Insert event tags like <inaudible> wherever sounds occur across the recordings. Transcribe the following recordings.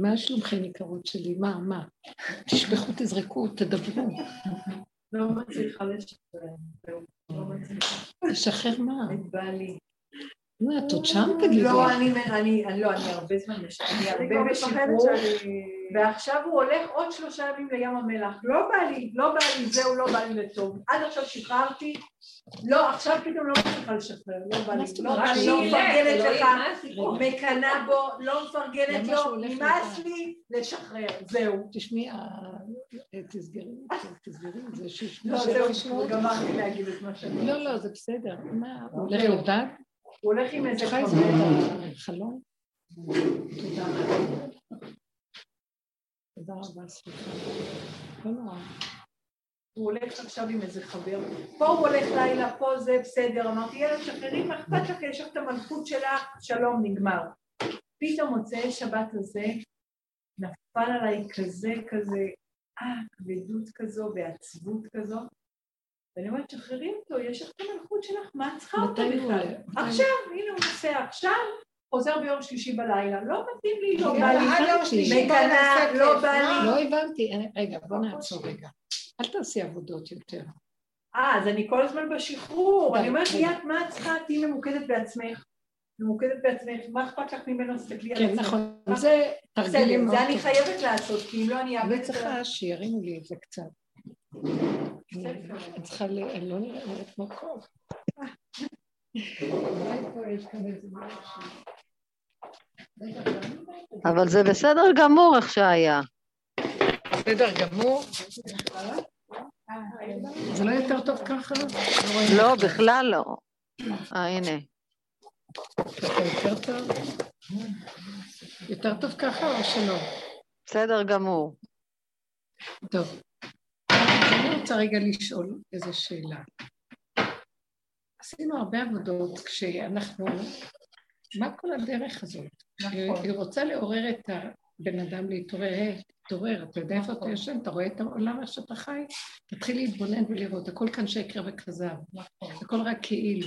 מה שלומכם יקרות שלי? מה, מה? תשפכו, תזרקו, תדברו. לא מצליחה לשחרר. לא לשחרר מה? את בעלי. מה, את עוד שם תגידי? לא, אני, אני, אני, לא, אני הרבה זמן, אני הרבה בשחרור, ועכשיו הוא הולך עוד שלושה ימים לים המלח. לא בא לי, לא בא לי, זהו, לא בא לי לטוב. עד עכשיו שחררתי, לא, עכשיו פתאום לא מצליחה לשחרר, לא בא לי, לא בא לי, לא מפרגנת לך, מקנאה בו, לא מפרגנת לו, נמאס לי לשחרר, זהו. תשמעי, תסגרי, תסגרי, זה שישמעו. לא, זהו, גמרתי להגיד את מה שאני... לא, לא, זה בסדר. מה, הוא הולך לבד? הוא הולך עם איזה חלום. תודה. רבה, סליחה. לא נורא. הוא הולך עכשיו עם איזה חבר, פה הוא הולך לילה, פה זה בסדר, אמרתי ילד שחררי, מה אכפת לך, יש לך את המלכות שלך, שלום, נגמר. פתאום מוצאי שבת הזה נפל עליי כזה כזה, אה, כבדות כזו ועצבות כזו, ואני אומרת, שחררי אותו, יש לך את המלכות שלך, מה את צריכה אותו בכלל? עכשיו, הנה הוא נוסע עכשיו, חוזר ביום שלישי בלילה, לא מתאים לי, לא בא לי, מקנאה, לא בא לי. לא הבנתי, רגע, בוא נעצור רגע. אל תעשי עבודות יותר. אה, אז אני כל הזמן בשחרור, אני אומרת ליאת, מה את צריכה? תהיי ממוקדת בעצמך. ממוקדת בעצמך, מה אכפת לך ממנו? תסתכלי על עצמך. כן, נכון, זה תרגילים מאוד טובים. זה אני חייבת לעשות, כי אם לא אני אאבד את זה. אני צריכה שירימו לי את זה קצת. אני צריכה ל... אני לא נראית כמו קוף. אבל זה בסדר גמור איך שהיה. בסדר גמור. זה לא יותר טוב ככה? לא, בכלל לא. אה, הנה. יותר טוב? יותר טוב ככה או שלא? בסדר גמור. טוב. רוצה רגע לשאול איזו שאלה. עשינו הרבה עבודות כשאנחנו... מה כל הדרך הזאת? נכון. היא רוצה לעורר את הבן אדם להתעורר, היי, תתעורר, אתה יודע איפה אתה נכון. ישן, אתה רואה את העולם איך שאתה חי? תתחיל להתבונן ולראות, הכל כאן שקר וכזב, נכון. הכל רק כאילו.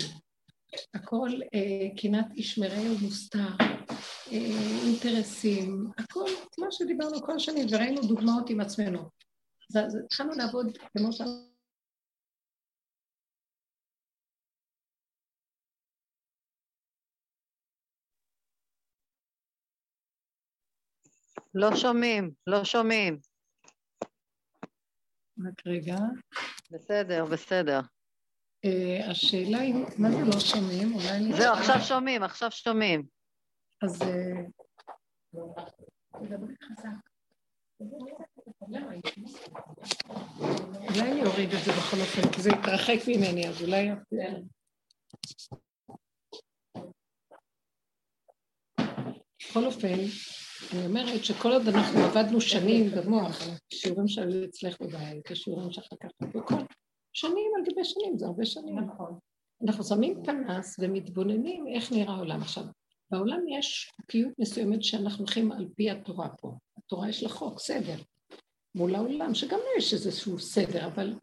הכל אה, קנאת איש מרעהו מוסתר, אה, אינטרסים, הכל כמו שדיברנו כל השנים וראינו דוגמאות עם עצמנו. אז התחלנו לעבוד כמו ש... לא שומעים, לא שומעים. רק רגע. בסדר, בסדר. Uh, השאלה היא, מה זה לא שומעים? אולי... זהו, עכשיו שומעים, עכשיו שומעים. אז... תדברי חזק. אולי אני אוריד את זה בכל אופן, כי זה יתרחק ממני, אז אולי... בכל אופן, אני אומרת שכל עוד אנחנו עבדנו שנים במוח, שיעורים שהיו אצלך בבית, השיעורים שאחר כך בכל שנים על גבי שנים, זה הרבה שנים. נכון. אנחנו שמים פנס ומתבוננים איך נראה העולם עכשיו. בעולם יש חוקיות מסוימת שאנחנו הולכים על פי התורה פה. התורה יש לה חוק, סדר. מול העולם, שגם לו יש איזשהו סדר, אבל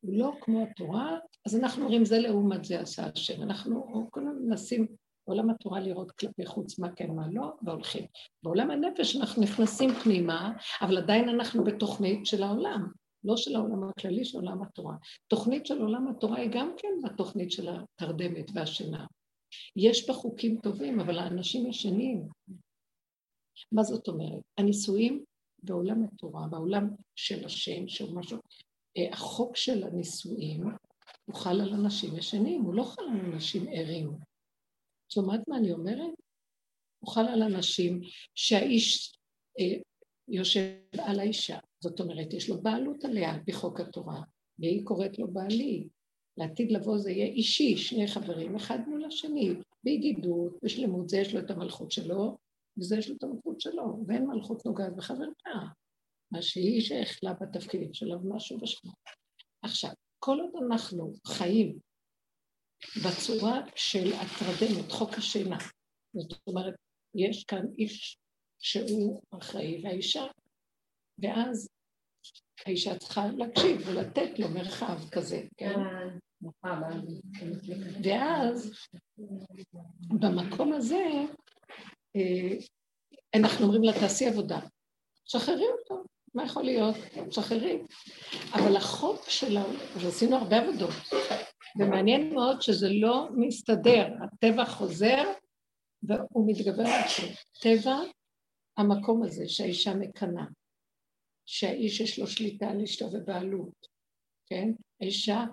הוא לא כמו התורה, אז אנחנו אומרים זה לעומת זה עשה השם. אנחנו כל הזמן מנסים בעולם התורה לראות כלפי חוץ מה כן מה לא, והולכים. בעולם הנפש אנחנו נכנסים פנימה, אבל עדיין אנחנו בתוכנית של העולם, לא של העולם הכללי, של עולם התורה. תוכנית של עולם התורה היא גם כן בתוכנית של התרדמת והשינה. יש בה חוקים טובים, אבל האנשים ישנים. מה זאת אומרת? הנישואים בעולם התורה, בעולם של השם, של משהו, אה, החוק של הנישואים הוא חל על אנשים ישנים, הוא לא חל על אנשים ערים. שומעת מה אני אומרת? הוא חל על אנשים שהאיש אה, יושב על האישה, זאת אומרת, יש לו בעלות עליה על פי חוק התורה, והיא קוראת לו בעלי. לעתיד לבוא זה יהיה אישי, שני חברים, אחד מול השני, בידידות, בשלמות, זה יש לו את המלכות שלו, וזה יש לו את המלכות שלו, ואין מלכות נוגעת בחברתה, מה שהיא שהחלה בתפקידים שלה ומשהו בשמה. עכשיו, כל עוד אנחנו חיים בצורה של הטרדמת, חוק השינה, זאת אומרת, יש כאן איש שהוא אחראי והאישה, ואז האישה צריכה להקשיב ולתת לו מרחב כזה, כן? ואז במקום הזה אה, אנחנו אומרים לה, תעשי עבודה. שחררי אותו, מה יכול להיות? שחררי. אבל החוק שלה, ועשינו הרבה עבודות, ומעניין מאוד שזה לא מסתדר, הטבע חוזר והוא מתגבר על זה. טבע, המקום הזה שהאישה מקנאה, שהאיש יש לו שליטה על אשתו ובעלות, כן? האישה,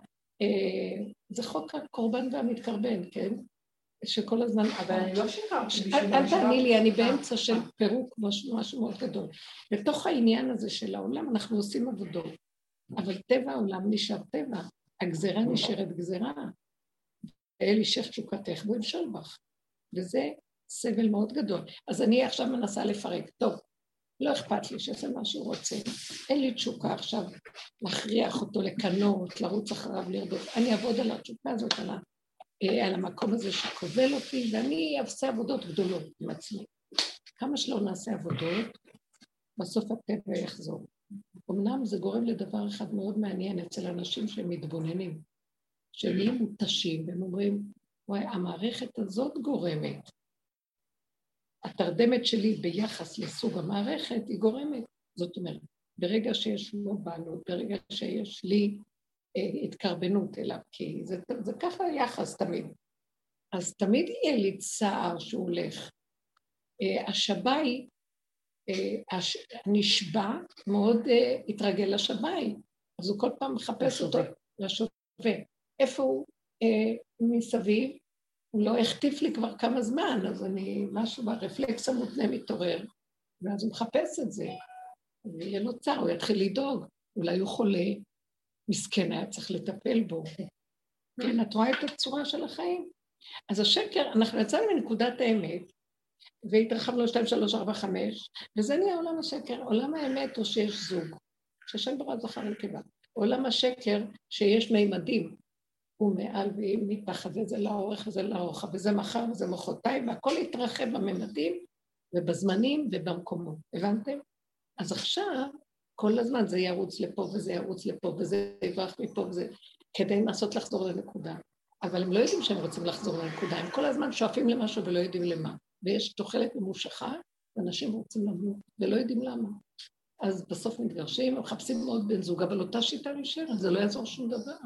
אה, זה חוק הקורבן והמתקרבן, כן? שכל הזמן... אבל אני לא שחררתי בשביל... אל תעני לי, אני באמצע של פירוק משהו מאוד גדול. בתוך העניין הזה של העולם אנחנו עושים עבודות, אבל טבע העולם נשאר טבע, הגזרה נשארת גזרה. אל אישך תשוקתך והוא ימשול בך. וזה סבל מאוד גדול. אז אני עכשיו מנסה לפרק. טוב, לא אכפת לי שיעשה מה שהוא רוצה. אין לי תשוקה עכשיו להכריח אותו לקנות, לרוץ אחריו, לרדוף. אני אעבוד על התשוקה הזאת, על, ה, על המקום הזה שכובל אותי, ואני אעשה עבודות גדולות עם עצמי. כמה שלא נעשה עבודות, בסוף הטבע יחזור. אמנם זה גורם לדבר אחד מאוד מעניין אצל אנשים שהם מתבוננים, שהם נהיים מותשים, והם אומרים, וואי, המערכת הזאת גורמת. התרדמת שלי ביחס לסוג המערכת היא גורמת. זאת אומרת, ברגע שיש לו בעלות, ברגע שיש לי אה, התקרבנות אליו, כי זה, זה ככה היחס תמיד. אז תמיד יהיה לי צער שהוא הולך. אה, השבאי, אה, הש, הנשבע, מאוד אה, התרגל לשבאי, אז הוא כל פעם מחפש אותו, לשווה. איפה הוא? מסביב, הוא לא החטיף לי כבר כמה זמן, אז אני, משהו ברפלקס המותנה מתעורר, ואז הוא מחפש את זה. ויהיה לו צער, הוא יתחיל לדאוג, אולי הוא חולה, מסכן, היה צריך לטפל בו. <laughs> כן, את רואה את הצורה של החיים? אז השקר, אנחנו יצאנו מנקודת האמת, והתרחבנו 2, 3, 4, 5, וזה נהיה עולם השקר. עולם האמת הוא שיש זוג, שהשם ברא זכר ונקבה. עולם השקר שיש מימדים, הוא מעל ומתחת, וזה לאורך וזה לאורך, וזה מחר וזה מחרתיים, והכל יתרחב בממדים ובזמנים ובמקומות, הבנתם? אז עכשיו, כל הזמן זה ירוץ לפה וזה ירוץ לפה וזה יברח מפה וזה, כדי לנסות לחזור לנקודה. אבל הם לא יודעים שהם רוצים לחזור לנקודה, הם כל הזמן שואפים למשהו ולא יודעים למה. ויש תוחלת ממושכה, ואנשים רוצים למות, ולא יודעים למה. אז בסוף מתגרשים, מחפשים מאוד בן זוג, אבל אותה שיטה נשארת, זה לא יעזור שום דבר.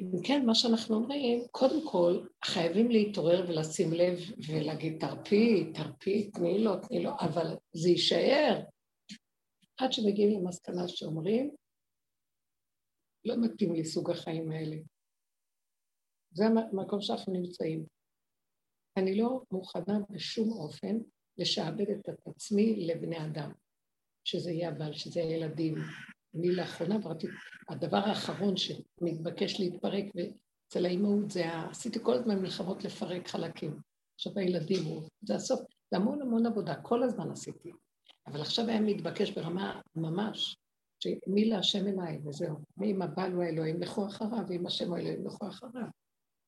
אם כן, מה שאנחנו אומרים, קודם כל, חייבים להתעורר ולשים לב ולהגיד, תרפי, תרפי, תני לו, תני לו, אבל זה יישאר. עד שמגיעים למסקנה שאומרים, לא מתאים לי סוג החיים האלה. זה המקום שאנחנו נמצאים. אני לא מוכנה בשום אופן לשעבד את עצמי לבני אדם, שזה יהיה הבעל, שזה יהיה ילדים, אני לאחרונה עברתי, הדבר האחרון שמתבקש להתפרק אצל האימהות זה, עשיתי כל הזמן מלחמות לפרק חלקים. עכשיו הילדים, זה הסוף, זה המון המון עבודה, כל הזמן עשיתי. אבל עכשיו היה מתבקש ברמה ממש, שמי להשם אליי וזהו. ואם הבעל הוא האלוהים, לכו אחריו, ואם השם הוא האלוהים, לכו אחריו.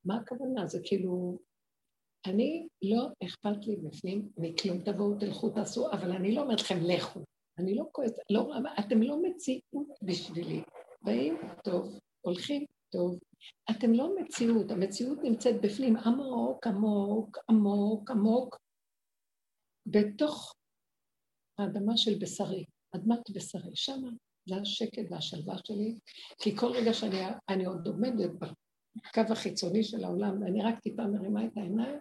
מה הכוונה? זה כאילו, אני לא אכפת לי בפנים מכלום, תבואו, תלכו, תעשו, אבל אני לא אומרת לכם, לכו. אני לא כועסת, לא, אתם לא מציאות בשבילי. באים, טוב, הולכים, טוב. אתם לא מציאות, המציאות נמצאת בפנים עמוק, עמוק, עמוק, עמוק, בתוך האדמה של בשרי, אדמת בשרי, שמה זה השקט והשלווה שלי, כי כל רגע שאני עוד עומדת בקו החיצוני של העולם, ואני רק טיפה מרימה את העיניים,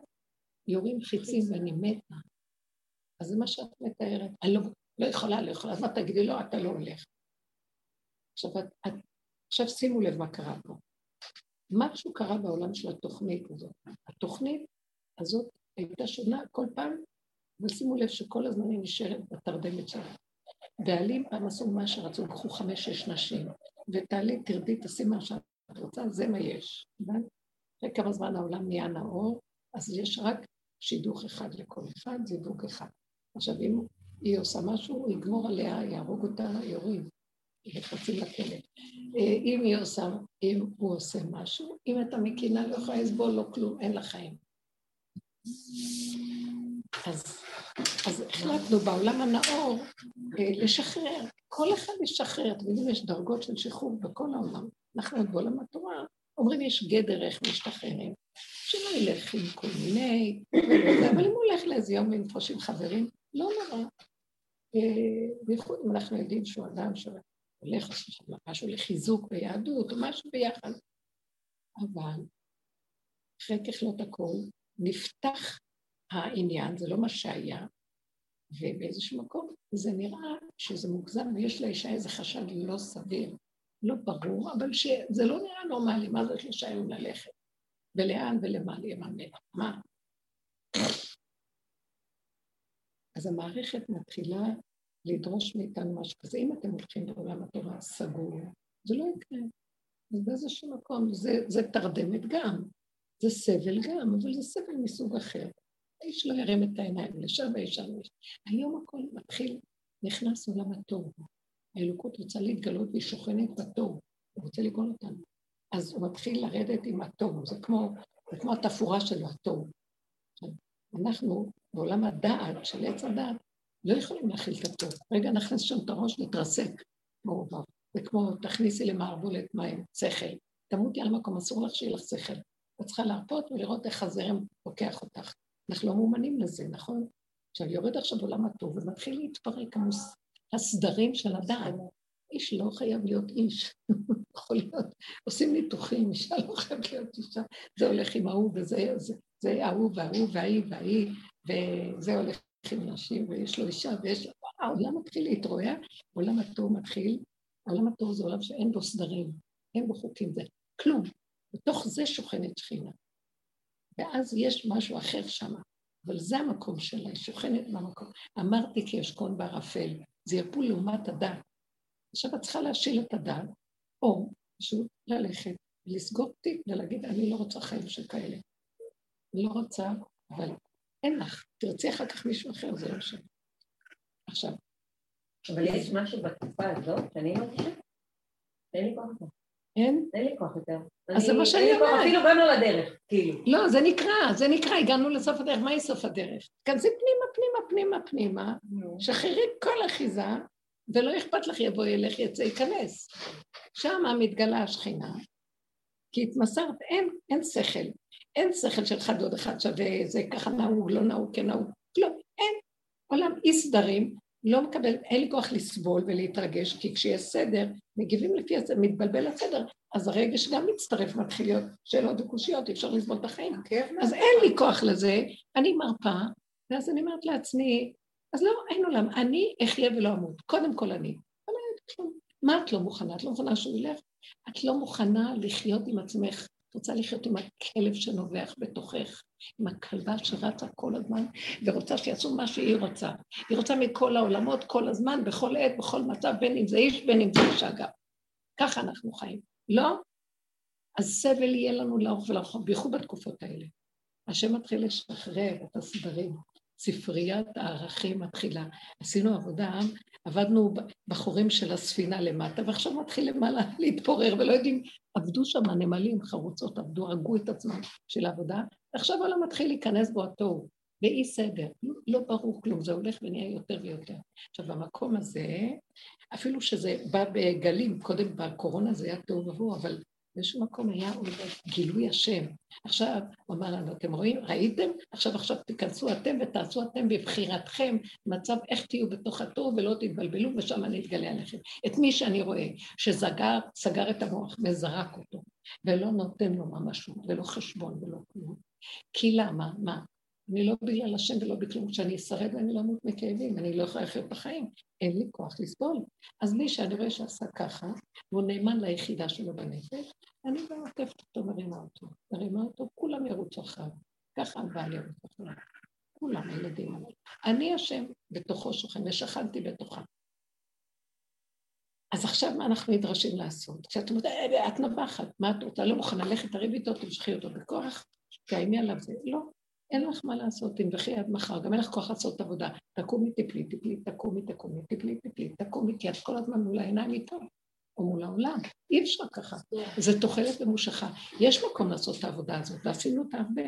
יורים חיצים ואני מתה. אז זה מה שאת מתארת. אני לא, לא יכולה, לא יכולה, אז מה תגידי לו, אתה לא הולך. עכשיו, את, את, עכשיו שימו לב מה קרה פה. משהו קרה בעולם של התוכנית הזאת. התוכנית הזאת הייתה שונה כל פעם, ושימו לב שכל הזמן היא נשארת בתרדמת שלה. בעלים פעם עשו מה שרצו, קחו חמש-שש נשים, ותעלי, תרדי, תעשי מה שאת רוצה, זה מה יש. אחרי כמה זמן העולם נהיה נאור, אז יש רק שידוך אחד לכל אחד, זיווג אחד. עכשיו, אם היא עושה משהו, הוא יגמור עליה, יהרוג אותה, יורים, וחצי לכלא. אה, אם היא עושה, אם הוא עושה משהו, אם אתה מקינה, לא יכולה לסבול, לא כלום, אין לה חיים. אז, אז החלטנו בעולם הנאור אה, לשחרר, כל אחד ישחרר, אתם יודעים, יש דרגות של שחרור בכל העולם. אנחנו עוד בעולם התורה אומרים יש גדר איך משתחררים. שלא ילך עם כל מיני, אבל אם הוא הולך לאיזה יום לנפוש עם חברים, לא נורא. אה, בייחוד אם אנחנו יודעים שהוא אדם שהולך משהו לחיזוק ביהדות או משהו ביחד. אבל אחרי ככלות הכל, נפתח העניין, זה לא מה שהיה, ובאיזשהו מקום זה נראה שזה מוגזם ויש לאישה איזה חשד לא סביר, לא ברור, אבל שזה לא נראה נורמלי, מה זה שלושה יום ללכת? ולאן ולמה ליממן? מה? אז המערכת מתחילה לדרוש מאיתנו משהו כזה. אם אתם הולכים בעולם התורה סגור, זה לא יקרה. אז באיזשהו מקום, זה, זה תרדמת גם, זה סבל גם, אבל זה סבל מסוג אחר. האיש לא ירים את העיניים לשם וישר לשם. היום הכל מתחיל, נכנס עולם התוהו. האלוקות רוצה להתגלות והיא שוכנת בתוהו, הוא רוצה לגאול אותנו. אז הוא מתחיל לרדת עם התוהו, זה כמו, זה כמו התפאורה של התוהו. אנחנו בעולם הדעת של עץ הדעת לא יכולים להכיל את התוהו. רגע נכניס שם את הראש, נתרסק. זה כמו תכניסי למערבולת מים, שכל. תמותי על מקום, אסור לך שיהיה לך שכל. את צריכה להרפות ולראות איך הזרם לוקח אותך. אנחנו לא מאומנים לזה, נכון? עכשיו, יורד עכשיו עולם הטוב ומתחיל להתפרק המוס... הסדרים של הדעת. איש לא חייב להיות איש, <laughs> יכול להיות, עושים ניתוחים, אישה לא חייבת להיות אישה, זה הולך עם ההוא וזה, זה, ההוא וההוא וההיא וההיא, וזה הולך עם נשים ויש לו אישה ויש לו, העולם מתחיל להתרועע, עולם הטוב מתחיל, עולם הטוב זה עולם שאין בו סדרים, אין בו חוקים, זה כלום, בתוך זה שוכנת שכינה. ואז יש משהו אחר שם, אבל זה המקום שלה, היא שוכנת במקום. אמרתי כי אשכון בערפל, זה יפול לעומת הדת. עכשיו את צריכה להשיל את הדת, או פשוט ללכת, לסגור תיק ולהגיד, אני לא רוצה חיים שכאלה. לא רוצה, אבל אין לך. תרצי אחר כך מישהו אחר, זה לא שם. עכשיו. אבל יש משהו בתקופה הזאת שאני מרגישה? אין לי כוח. אין? אין לי כוח יותר. אז זה מה שאני אומרת. אפילו גם לא לדרך, כאילו. לא, זה נקרא, זה נקרא, הגענו לסוף הדרך, מהי סוף הדרך? כנסי פנימה, פנימה, פנימה, פנימה, שחררי כל אחיזה, ולא אכפת לך יבוא, ילך, יצא, ייכנס. שם מתגלה השכינה, כי התמסרת, אין, אין שכל. אין שכל של אחד עוד אחד שווה, זה ככה נהוג, לא נהוג, כן נהוג. לא, אין. עולם אי סדרים, לא מקבל, אין לי כוח לסבול ולהתרגש, כי כשיש סדר, מגיבים לפי הסדר, מתבלבל הסדר, אז הרגש גם מצטרף, מתחיל להיות שאלות וקושיות, אי אפשר לסבול את החיים. כן. אז אין לי כוח לזה, אני מרפה, ואז אני אומרת לעצמי, אז לא, אין עולם, אני אחיה ולא אמות, קודם כל אני. מה את לא מוכנה? את לא מוכנה שהוא ילך? את לא מוכנה לחיות עם עצמך את רוצה לחיות עם הכלב שנובח בתוכך, עם הכלבה שרצה כל הזמן ורוצה שיעשו מה שהיא רוצה. היא רוצה מכל העולמות, כל הזמן, בכל עת, בכל מצב, בין אם זה איש, בין אם זה אישה גם. ככה אנחנו חיים. לא? אז סבל יהיה לנו לאורך ולרחוב, בייחוד בתקופות האלה. השם מתחיל לשחרר את הסדרים. ספריית הערכים מתחילה. עשינו עבודה, עבדנו בחורים של הספינה למטה, ועכשיו מתחיל למעלה <laughs> להתפורר, ולא יודעים, עבדו שם הנמלים, חרוצות, עבדו, הרגו את עצמם של העבודה, ועכשיו העולם מתחיל להיכנס בו התוהו, באי סדר, לא, ברור כלום, זה הולך ונהיה יותר ויותר. עכשיו, במקום הזה, אפילו שזה בא בגלים, קודם בקורונה זה היה תוהו ובוהו, אבל באיזשהו מקום היה עוד גילוי השם. עכשיו, הוא אמר לנו, אתם רואים, ראיתם? עכשיו עכשיו תיכנסו אתם ותעשו אתם בבחירתכם מצב איך תהיו בתוך התור ולא תתבלבלו ושם אני אתגלה עליכם. את מי שאני רואה שסגר סגר את המוח וזרק אותו ולא נותן לו ממש ולא חשבון ולא כלום. כי למה? מה? אני לא בגלל השם ולא בכלום, כשאני אשרד ואני לא אמות מכאבים, אני לא יכולה לחיות בחיים, אין לי כוח לסבול. אז מי שאני רואה שעשה ככה, והוא נאמן ליחידה שלו בנפש, אני גם עוטפת אותו, מרימה אותו. מרימה אותו, כולם ירוצו אחריו. ככה הבעל ירוץ אחריו. כולם הילדים. אני השם בתוכו שוכן, ושכנתי בתוכה. אז עכשיו מה אנחנו נדרשים לעשות? כשאת אומרת, אה, את נבחת, מה את רוצה? לא מוכנה ללכת, תריבי איתו, תמשכי אותו בכוח, תאיימי עליו זה. לא, אין לך מה לעשות, תנבחי עד מחר, גם אין לך כוח לעשות עבודה. תקומי, תפלי, תפלי, תקומי, תקומי, תפלי, תפלי, תקומי, כי את כל הזמן מול העיניים איתו, או מול העולם. אי אפשר ככה. זה תוחלת ממושכה. יש מקום לעשות את העבודה הזאת, ועשינו אותה הרבה.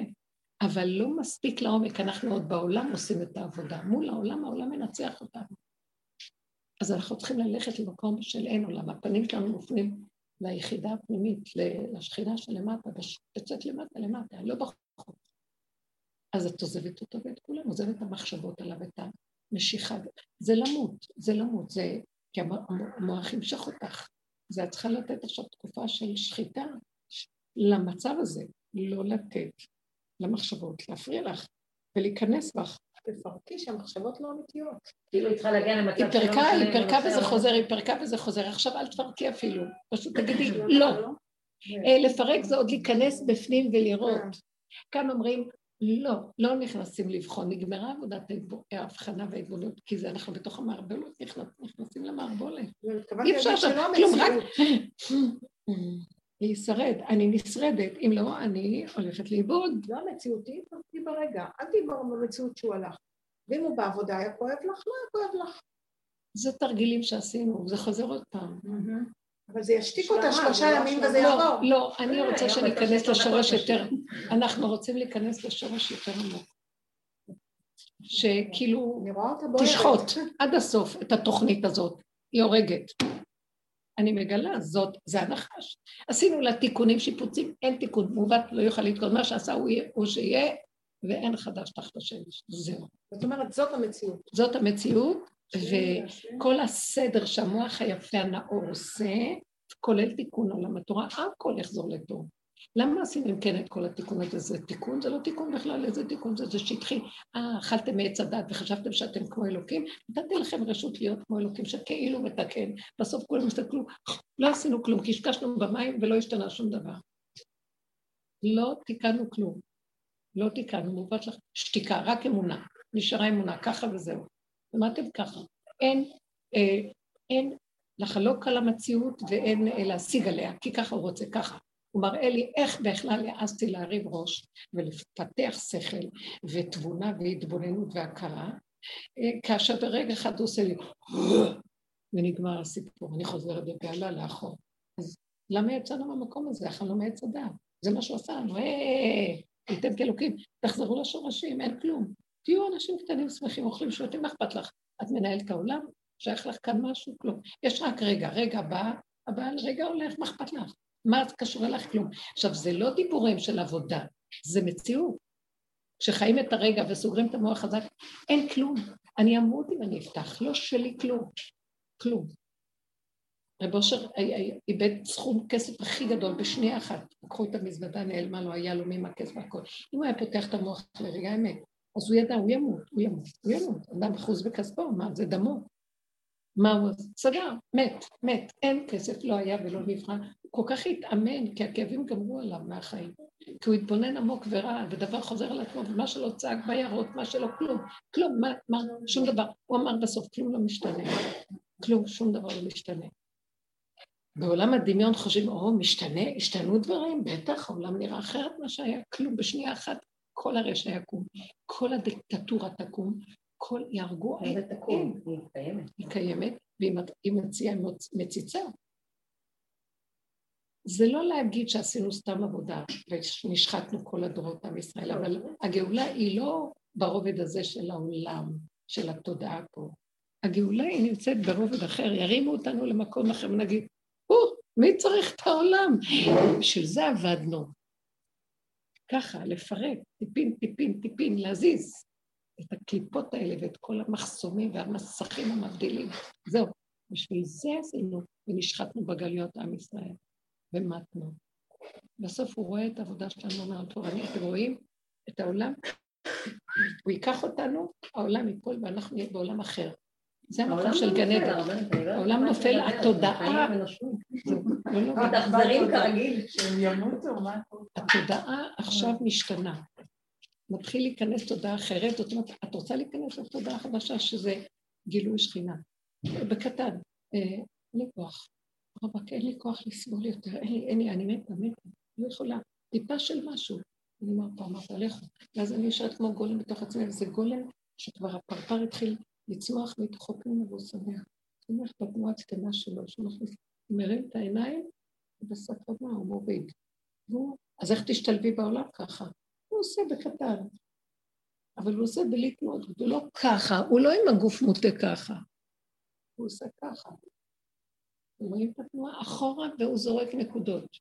אבל לא מספיק לעומק, אנחנו עוד בעולם עושים את העבודה. מול העולם, העולם מנצח אותנו. אז אנחנו צריכים ללכת למקום של אין עולם, הפנים שלנו מופנים ליחידה הפנימית, לשכינה שלמטה, יוצאת למטה למטה, לא בחוץ. אז את עוזבת אותו ואת כולם, עוזבת את המחשבות עליו, את המשיכה. זה למות, זה למות, זה... כי המוח ימשך אותך. זה את צריכה לתת עכשיו תקופה של שחיטה למצב הזה, לא לתת למחשבות, להפריע לך ולהיכנס בך. תפרקי שהמחשבות לא אמיתיות. כאילו היא צריכה להגיע למצב היא פרקה, היא פרקה וזה חוזר, היא פרקה וזה חוזר. עכשיו אל תפרקי אפילו, פשוט <laughs> תגידי לא. אה, לפרק זה עוד להיכנס בפנים ולראות. כאן אומרים, לא, לא נכנסים לבחון, נגמרה עבודת ההבחנה וההתבוננות, כי זה אנחנו בתוך המערבולות נכנסים למערבולת. אי אפשר עכשיו, כלום, רק להישרד, אני נשרדת, אם לא, אני הולכת לאיבוד. לא המציאותי, תהיי ברגע, אל תהיי במציאות שהוא הלך. ואם הוא בעבודה היה כואב לך, לא היה כואב לך. זה תרגילים שעשינו, זה חוזר עוד פעם. אבל זה ישתיק אותה שלושה ימים וזה יעבור. לא, לא, אני רוצה שניכנס לשורש יותר, אנחנו רוצים להיכנס לשורש יותר עמוק. שכאילו תשחוט עד הסוף את התוכנית הזאת, היא הורגת. אני מגלה, זאת, זה הנחש. עשינו לה תיקונים, שיפוצים, אין תיקון, מעוות לא יוכל לתקון, מה שעשה הוא, יהיה, הוא שיהיה, ואין חדש תחת השמש, זהו. זאת אומרת, זאת המציאות. זאת המציאות, וכל הסדר שהמוח היפה הנאור עושה, כולל תיקון עולם התורה, הכל יחזור לטוב. למה עשינו אם כן את כל התיקון הזה? זה תיקון? זה לא תיקון בכלל, איזה תיקון זה? זה שטחי. אה, אכלתם מעץ הדת וחשבתם שאתם כמו אלוקים? נתתי לכם רשות להיות כמו אלוקים, שכאילו מתקן. בסוף כולם הסתכלו, לא עשינו כלום, קשקשנו במים ולא השתנה שום דבר. לא תיקנו כלום. לא תיקנו, מעוות לך שתיקה, רק אמונה. נשארה אמונה, ככה וזהו. למדתם ככה. אין, אה, אין לחלוק על המציאות ואין אה, להשיג עליה, כי ככה הוא רוצה, ככה. הוא מראה לי איך בכלל העזתי להרים ראש ולפתח שכל ותבונה והתבוננות והכרה, אה, כאשר ברגע אחד הוא עושה לי <gasps> ונגמר הסיפור, אני חוזרת בבהלה לאחור. אז למה יצאנו מהמקום הזה? אכלנו מעץ הדעת. זה מה שהוא עשה לנו, היי, ניתן כאלוקים, תחזרו לשורשים, אין כלום. תהיו אנשים קטנים שמחים, אוכלים שותים, מה אכפת לך? את מנהלת את העולם? שייך לך כאן משהו? כלום. יש רק רגע, רגע בא, הבעל רגע הולך, מה אכפת לך? מה זה קשור אליך? כלום. עכשיו, זה לא דיבורים של עבודה, זה מציאות. כשחיים את הרגע וסוגרים את המוח חזק, אין כלום. אני אמות אם אני אפתח, לא שלי כלום. כלום. רב אושר איבד סכום כסף הכי גדול בשנייה אחת. לקחו את המזוודה, נעלמה לו, היה לו ממכס והכל. אם הוא היה פותח את המוח לרגע האמת, אז הוא ידע, הוא ימות, הוא ימות, הוא ימות. אדם אחוז בכספו, מה, זה דמו. מה הוא סגר, מת, מת, אין כסף, לא היה ולא נברא. הוא כל כך התאמן, כי הכאבים גמרו עליו מהחיים. כי הוא התבונן עמוק ורע, ודבר חוזר על עצמו, ומה שלא צעק ביערות, מה שלא כלום, כלום, מה, מה, שום דבר. הוא אמר בסוף, כלום לא משתנה. כלום, שום דבר לא משתנה. בעולם הדמיון חושבים, או, משתנה, השתנו דברים, בטח, העולם נראה אחרת ממה שהיה, כלום, בשנייה אחת כל הרשע יקום, כל הדיקטטורה תקום, כל יהרגו... היא תקום, היא קיימת. היא קיימת, והיא מציעה מציצה. זה לא להגיד שעשינו סתם עבודה ונשחטנו כל הדורות עם ישראל, אבל הגאולה היא לא ברובד הזה של העולם, של התודעה פה. הגאולה היא נמצאת ברובד אחר, ירימו אותנו למקום אחר ונגיד, או, מי צריך את העולם? בשביל זה עבדנו. ככה, לפרק, טיפין, טיפין, טיפין, להזיז את הקליפות האלה ואת כל המחסומים והמסכים המבדילים. זהו, בשביל זה עשינו ונשחטנו בגלויות עם ישראל, ומתנו. בסוף הוא רואה את העבודה שלנו, אומר, טוב, אני, אתם רואים את העולם? הוא ייקח אותנו, העולם ייפול ואנחנו נהיה בעולם אחר. זה המקום של גן עדן. העולם נופל, התודעה... תחזרים כרגיל. שהם ימותו, מה? התודעה עכשיו משתנה. מתחיל להיכנס תודעה אחרת, זאת אומרת, את רוצה להיכנס לתודעה חדשה שזה גילוי שכינה. בקטן, אה, אין לי כוח. רבק, אין לי כוח לסבול יותר, אין לי, אין לי, אני מתה, מתה, לא יכולה. טיפה של משהו. אני אומר פה, אמרת, לכו. ואז אני נשארת כמו גולם בתוך עצמי, וזה גולם שכבר הפרפר התחיל לצמוח מתוכו פנימה והוא שמח. שמח בתנועה הקטנה שלו, שהוא מכניס, מרים את העיניים, ובסכנה הוא מוריד. והוא, אז איך תשתלבי בעולם ככה? הוא עושה בקטן. אבל הוא עושה בלי תנועות, הוא לא ככה, הוא לא עם הגוף מוטה ככה. הוא עושה ככה. רואים את התנועה? אחורה והוא זורק נקודות.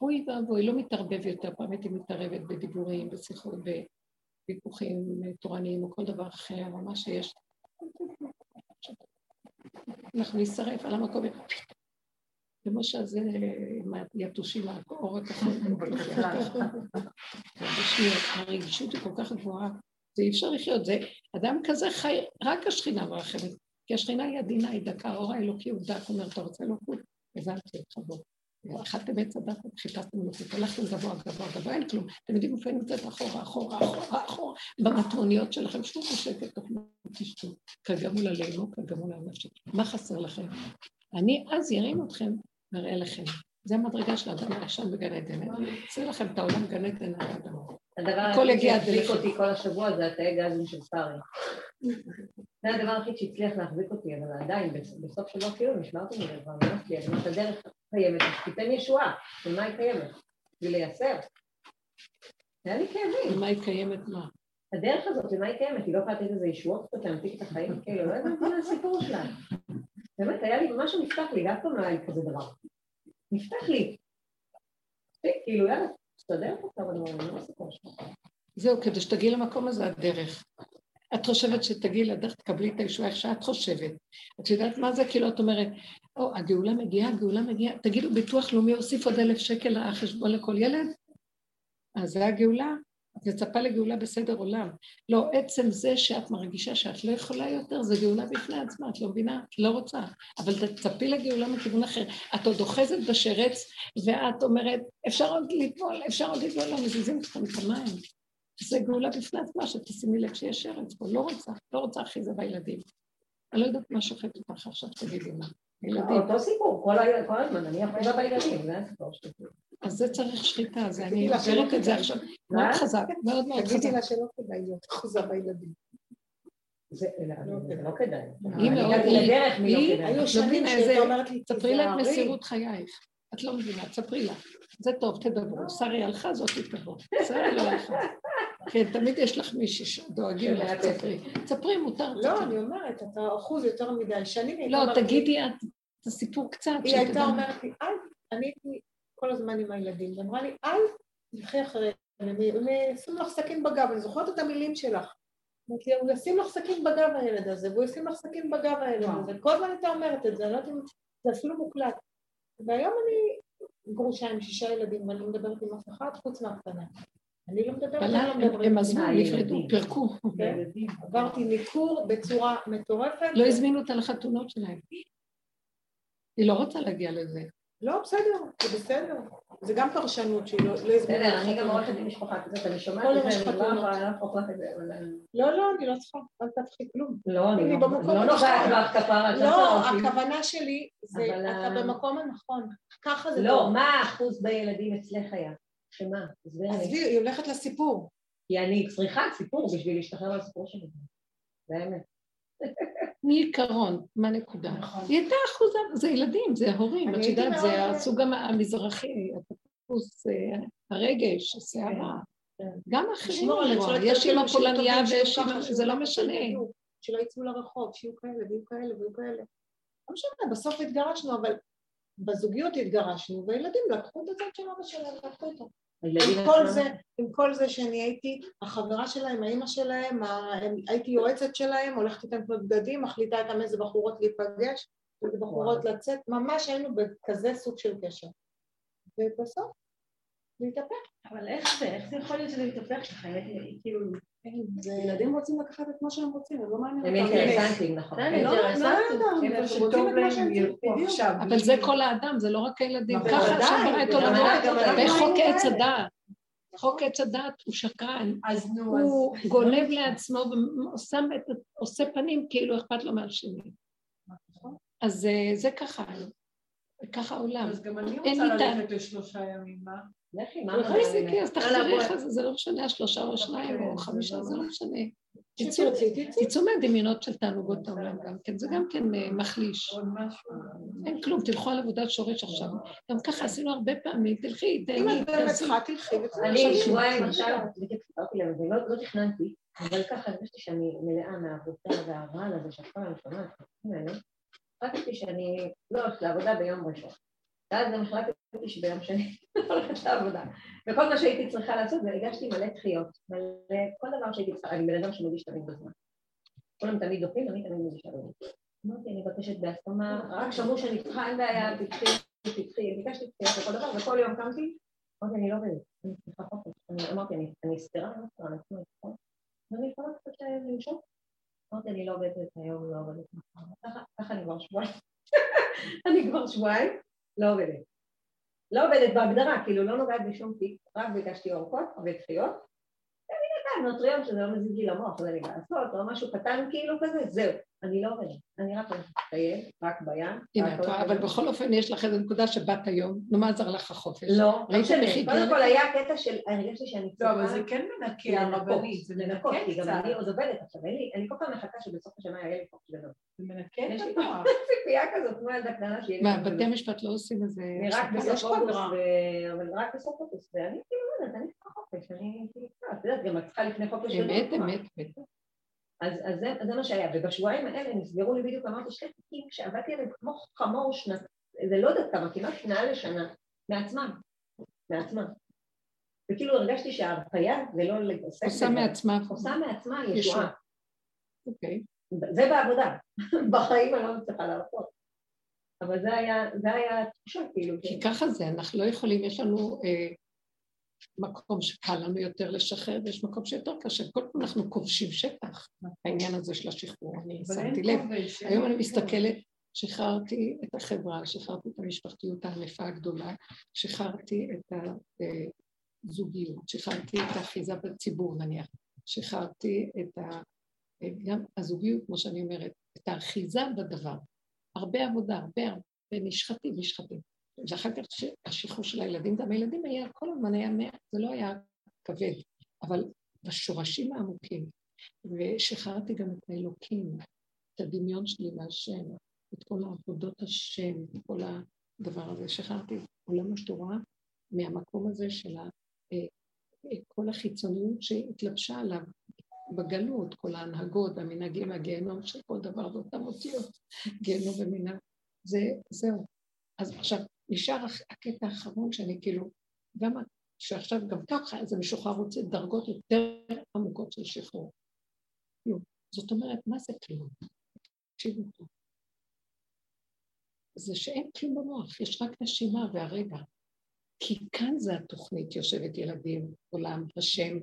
אוי ואבוי, לא מתערבב יותר, פעם הייתי מתערבת בדיבורים, בשיחות, בוויכוחים תורניים או כל דבר אחר, אבל מה שיש... אנחנו נשרף על המקום, שזה עם היתושים, האור הכחול. הרגישות היא כל כך גבוהה, זה אי אפשר לחיות, זה אדם כזה חי, רק השכינה מרחמת, כי השכינה היא עדינה, היא דקה, האור האלוקי הוא דק, אומר, אתה רוצה אלוקות? הבנתי אותך בו. אכלתם עץ הדת וחיפשתם אלוקות, הלכתם גבוה, גבוה, גבוה, אין כלום. אתם יודעים איפה נמצאת אחורה, אחורה, אחורה, אחורה, במטרוניות שלכם, שוב בשקט, תאכלו, תשתו, כגמול עלינו, כגמול על. מה חסר לכם? אני אז ארים אתכם ואראה לכם. זה המדרגה של האדם הראשון בגן עדן. עושה לכם את העולם גן עדן על האדם. הדבר היחיד שהחזיק. אותי כל השבוע זה התאי גזים של שרי. זה הדבר היחיד שהצליח להחזיק אותי, אבל עדיין, בס- בסוף שבוע כאילו נשמרתי מזה, כבר נמאס לי, אז אמרת הדרך קיימת, אז תיתן ישועה, של מה היא קיימת? בשביל לייסר. היה לי כאבים. ומה היא קיימת מה? הדרך הזאת, למה היא קיימת? היא לא יכולה לתת איזה ישועות קצת להמתיק את החיים, כאילו, לא הבנתי מה הסיפור שלה. באמת, היה לי, משהו נפתח לי, אף פעם לא היה לי כזה דבר. נפתח לי. כאילו, יאללה, תסתדר פה כמה דברים, לא הסיפור שלך. זהו, כדי שתגיעי למקום הזה, הדרך. את חושבת שתגיעי לדרך, תקבלי את הישועה איך שאת חושבת. את יודעת מה זה? כאילו, את אומרת, או, הגאולה מגיעה, הגאולה מגיעה. תגידו, ביטוח לאומי הוסיף עוד אלף שקל לחשבון לכל ילד? אז זה הגאולה? את מצפה לגאולה בסדר עולם. לא, עצם זה שאת מרגישה שאת לא יכולה יותר, זה גאולה בפני עצמה, את לא מבינה? את לא רוצה. אבל תצפי לגאולה מכיוון אחר. את עוד אוחזת בשרץ, ואת אומרת, אפשר עוד ליפול, אפשר עוד ליפול, לא מזיזים אתכם את המים. זה גאולה בפני עצמה, שתשימי לב שיש שרץ פה, לא רוצה, לא רוצה אחיזה בילדים. אני לא יודעת מה שוחט אותך עכשיו, תגידי מה. ילדים. אותו סיפור, כל הזמן, אני אחוזה בילדים, זה הסיפור שלי. אז זה צריך שחיטה, זה אני תגידי עוברת את זה. עכשיו. מאוד חזק, מאוד מאוד תגידי חזק. לה שלא כדאי להיות אחוזה בילדים. זה זה לא כדאי. היא מאוד- לדרך מי היא- לא כדאי. היו לא שנים איזה- אומרת לי, ספרי לה את. מסירות חייך. את לא מבינה, תספרי לה. זה טוב, תדברו. שרי הלכה, זאת היא תבוא. שרי לא הלכה. כן, תמיד יש לך מישהי שדואגים לך, תספרי. תספרי, מותר. לא, תספרי. אני אומרת, אתה אחוז יותר מדי. שנים היא לא, תגידי את הסיפור קצת. היא הייתה אומרת לי, אל, אני הייתי כל הזמן עם הילדים, היא אמרה לי, אל תלכי אחריהם, הם ישימו לך סכין בגב, אני זוכרת את המילים שלך. אמרתי הוא ישים לך סכין בגב הילד הזה, והוא ישים לך סכין בגב הילד הזה, כל הזמן הייתה אומרת את זה, אני לא יודעת אם זה אפילו מוקלט. והיום אני גרושה עם שישה ילדים, ואני לא מדברת עם אף אחד חוץ מהקטנה. אני לא מדברת, אבל הם לא מדברים. הם עזבו, נפרדו. פירקו. כן? עברתי ניכור בצורה מטורפת. לא הזמינו אותה לחתונות שלהם. היא לא רוצה להגיע לזה. לא, בסדר, זה בסדר. זה גם פרשנות שהיא לא לא. בסדר, אני גם. עורכת דין משפחה כזאת, אני שומעת את זה, אני לא. יכולה לך את זה, אבל... לא, לא, אני לא צריכה, אל תהפכי כלום. לא, אני לא לא נוגעת. בך כפרה, לא. הכוונה שלי זה, אתה ה- במקום הנכון. ככה זה לא. מה האחוז בילדים אצלך היה? שמה? עזבי, היא הולכת לסיפור. כי אני צריכה סיפור בשביל להשתחרר מהסיפור שלי. זה האמת. מעיקרון, מה הנקודה? נכון. היא הייתה אחוזה, זה ילדים, זה הורים, את יודעת, זה הסוג המ- המזרחי, הטיפוס, אה, הרגש, הסערה. כן. גם אחרים, יש אימא פולניה ויש אימא, זה לא משנה. שלא יצאו לרחוב, שיהיו כאלה ויהיו כאלה ויהיו כאלה. לא משנה, בסוף התגרשנו, אבל בזוגיות התגרשנו, והילדים לקחו את הצד של אבא שלהם, לקחו אותו. עם כל זה, עם כל זה שאני הייתי החברה שלהם, האימא שלהם, הייתי יועצת שלהם, הולכת איתם לקנות בגדים, מחליטה איתם איזה בחורות להיפגש, איזה בחורות לצאת, ממש היינו בכזה סוג של קשר. ובסוף, להתהפך. אבל איך זה? איך זה יכול להיות שזה מתהפך ככה? כאילו... זה- ילדים רוצים לקחת את מה שהם רוצים, הם לא מעניין הם אותם. אינטרסנטים, נכון. בסדר, לא, אינטרסנטים. לא, הם שטוב רוצים את מה שהם ילכו. עכשיו. אבל זה כל האדם, זה לא רק הילדים. ככה השם ברא את עולמו. בחוק עץ. הדעת. חוק עץ הדעת הוא שקרן. אז נו, הוא אז... גונב לעצמו ושם את, עושה פנים כאילו אכפת לו מהשני. אז אה, זה ככה, ככה העולם. אז גם אני רוצה. ללכת לשלושה ימים, מה? לכי, מה תכניסי אמרת? אותי, אז תחזרי לך, זה זה לא משנה, השלושה או השניים או חמישה, לא- זה לא משנה. תצאו- מהדמיונות של תענוגות העולם גם כן, זה גם כן אה, מחליש. אין כלום, תלכו על עבודת שורש עכשיו. גם ככה עשינו הרבה פעמים, תלכי, אם תהני, את באמת. צריכה, תלכי. אני שבועיים עכשיו, סיפרתי להם, ולא לא תכננתי, אבל ככה הרגשתי שאני מלאה מהעבודה והרעל הזה שאת כל הזמן שומעת, החלטתי שאני לא הולכת לעבודה ביום ראשון. ואז גם החלטתי שביום שני <laughs> הולכת לעבודה. וכל מה שהייתי צריכה לעשות זה הגשתי מלא דחיות. מלא, כל דבר שהייתי צריכה, אני בן אדם שמגיש תמיד בזמן. כולם תמיד דוחים, אני תמיד מגישה בזמן. אמרתי, אני מבקשת בהסכמה, רק שמעו שאני צריכה, אין בעיה, תקחי, תקחי, ביקשתי דחיות וכל דבר, וכל יום קמתי, אמרתי, אני לא עובדת, אני צריכה חופש. אני אמרתי, אני אני סתירה, אני לא סתירה, אני צריכה. ואני יכולה קצת למשוך. אמרתי, אני לא עובדת היום, לא עובדת מחר. ככה- אני כבר שבועיים. <laughs> אני כבר שבועיים לא עובדת. לא עובדת בהגדרה, כאילו לא נוגעת בשום תיק, רק ביקשתי אורכות ודחיות. ומדי פעם נוטריון שזה לא מזיז לי למוח, זה לי לעשות, או משהו קטן כאילו כזה, זהו. אני לא עובדת. אני רק הולכת לטייל, רק בים. את אבל בכל אופן יש לך איזו נקודה שבאת היום, נו מה עזר לך החופש? לא, לא קודם כל? היה קטע של, הרגשתי שאני לא, צריכה... אבל זה כן מנקה לנקות, הרבנית, זה לנקות, מנקה כי גם קצת, אני עוד עובדת עכשיו, אין לי, אני כל פעם מחכה שבסוף השנה יהיה לי חופש גדול. זה מנקה יש לי את המוח. <laughs> ציפייה כזאת, כמו ילדה קטנה שיהיה לי מה, בתי. המשפט לא עושים איזה... אני רק? בסוף יש אוגוסט, אבל רק בסוף אוגוסט, ואני כאילו יודעת, אני צריכה חופש, אני כאילו, את יודעת, גם את צריכה לפני חופש גדול. אמת. אמת, אמת. אז, זה, זה מה שהיה, ובשבועיים האלה נסגרו לי בדיוק, אמרתי שתי תיקים שעבדתי עליהם כמו חמור שנת, זה לא יודעת כמה, כמעט מעל לשנה, מעצמם, מעצמם. וכאילו הרגשתי שההרפאיה זה לא להתעסק עושה. מעצמה. עושה מעצמה ישועה. ישועה. אוקיי. זה בעבודה, <laughs> בחיים אני לא מצליחה להרפות. אבל זה היה, זה היה התחושה, כאילו, כי ככה זה, אנחנו לא יכולים, יש לנו אה, מקום שקל לנו יותר לשחרר, ויש מקום שיותר קשה. כל פעם אנחנו כובשים שטח, העניין הזה של השחרור, אני שמתי לב. היום אני. מסתכלת, שחררתי את החברה, שחררתי את המשפחתיות הענפה הגדולה, שחררתי את הזוגיות, שחררתי את האחיזה בציבור נניח, שחררתי את ה... גם הזוגיות, כמו שאני אומרת, את האחיזה בדבר. הרבה עבודה, הרבה הרבה נשחטים, נשחטים. ואחר כך השחרור של הילדים, גם הילדים היה, כל הזמן היה מעט, זה לא היה כבד, אבל בשורשים העמוקים. ושחררתי גם את האלוקים, את הדמיון שלי מהשם, את כל העבודות השם, את כל הדבר הזה. שחררתי את עולם התורה מהמקום הזה של אה, אה, כל החיצוניות שהתלבשה עליו בגלות, כל ההנהגות והמנהגים, הגיהנום של כל דבר ואותן אותיות, גיהנום ומנהג. זה, זהו. אז עכשיו, נשאר הקטע האחרון שאני כאילו, גם שעכשיו גם ככה איזה משוחרר רוצה דרגות יותר עמוקות של שחרור. זאת אומרת, מה זה כלום? תקשיבו טוב. זה שאין כלום במוח, יש רק נשימה והרגע. כי כאן זה התוכנית, יושבת ילדים, עולם, השם,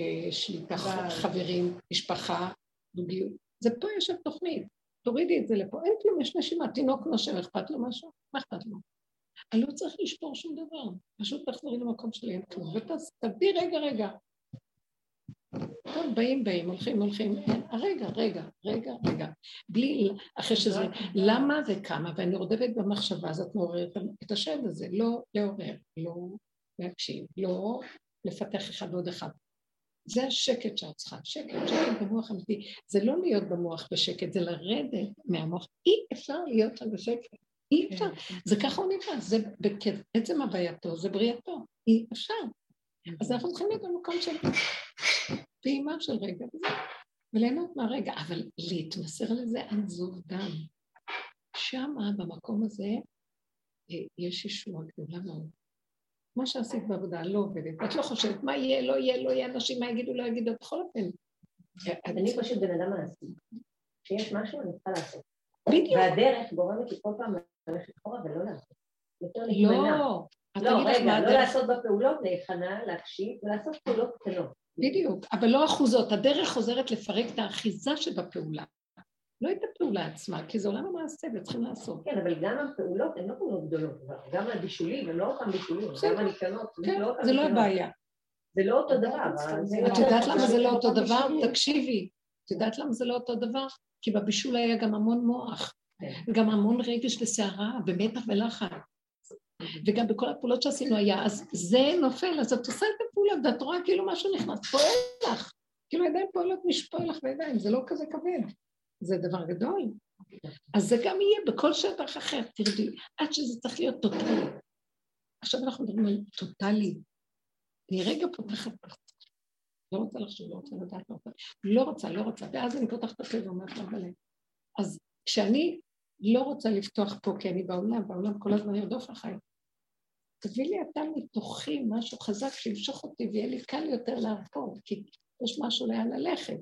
אה, שליטה. חברים, משפחה, זוגיות. זה פה יושב תוכנית. תורידי את זה לפה, אין כלום, יש נשימה, תינוק נושם, אכפת לו משהו? מה אכפת לו? אני לא צריך לשבור שום דבר, פשוט תחזרי למקום שלי, אין כלום, ותביא רגע, רגע. טוב, באים, באים, הולכים, הולכים, אין, רגע, רגע, רגע, רגע. בלי, אחרי שזה, למה וכמה, ואני רודפת במחשבה, אז את מעוררת את השד הזה, לא לעורר, לא להקשיב, לא לפתח אחד עוד אחד. זה השקט שאת צריכה, שקט, שקט במוח אמיתי. זה לא להיות במוח בשקט, זה לרדת מהמוח. אי אפשר להיות שם בשקט, אי אפשר. זה ככה הוא נברא, זה בעצם הווייתו, זה בריאתו, אי אפשר. אז אנחנו צריכים להיות במקום של פעימה של רגע וזהו, וליהנות מהרגע, אבל להתמסר לזה עד זוב דם. שמה, במקום הזה, אה, יש ישועה גדולה מאוד. מה שעשית בעבודה לא עובדת, את לא חושבת מה יהיה, לא יהיה, לא יהיה, אנשים מה יגידו, לא יגידו, בכל אופן. אני פשוט בן אדם מעשי. כשיש משהו אני צריכה לעשות. בדיוק. והדרך גורמת לי כל פעם ללכת אחורה ולא לעשות. יותר להימנע. לא, לא, רגע, לא לעשות בפעולות, להיכנע, להקשיב, ולעשות פעולות קטנות. בדיוק, אבל לא אחוזות, הדרך חוזרת לפרק את האחיזה שבפעולה. לא את הפעולה עצמה, כי זה עולם המעשה וצריכים לעשות. כן, אבל גם הפעולות הן לא פעולות גדולות. גם הבישולים הם לא אותם בישולים. גם הניקיונות, כן, לא זה לא. הבעיה. זה לא אותו דבר. את יודעת למה זה לא אותו דבר? תקשיבי. את יודעת למה זה לא אותו דבר? כי בבישול היה גם המון מוח. וגם המון רגש וסערה, ומתח ולחץ. וגם בכל הפעולות שעשינו היה, אז זה נופל, אז את עושה את הפעולה, ואת רואה כאילו משהו נכנס, פועל לך. כאילו ידיים פועלות משפוע לך בידיים, זה לא כזה כבד. זה דבר גדול. אז זה גם יהיה בכל שטח אחר, תרדי, עד שזה צריך להיות טוטאלי. עכשיו אנחנו מדברים על טוטאלי. אני רגע פותחת. לא רוצה לחשוב, לא רוצה לדעת, לא רוצה, לא רוצה, לא רוצה, ואז אני פותחת את הפה ואומרת לה. אז כשאני לא רוצה לפתוח פה כי אני בעולם, בעולם כל הזמן ירדוף אחריי. תביא לי אתה מתוכי משהו חזק שימשוך אותי ויהיה לי קל יותר לעקוב, כי יש משהו לאן ללכת.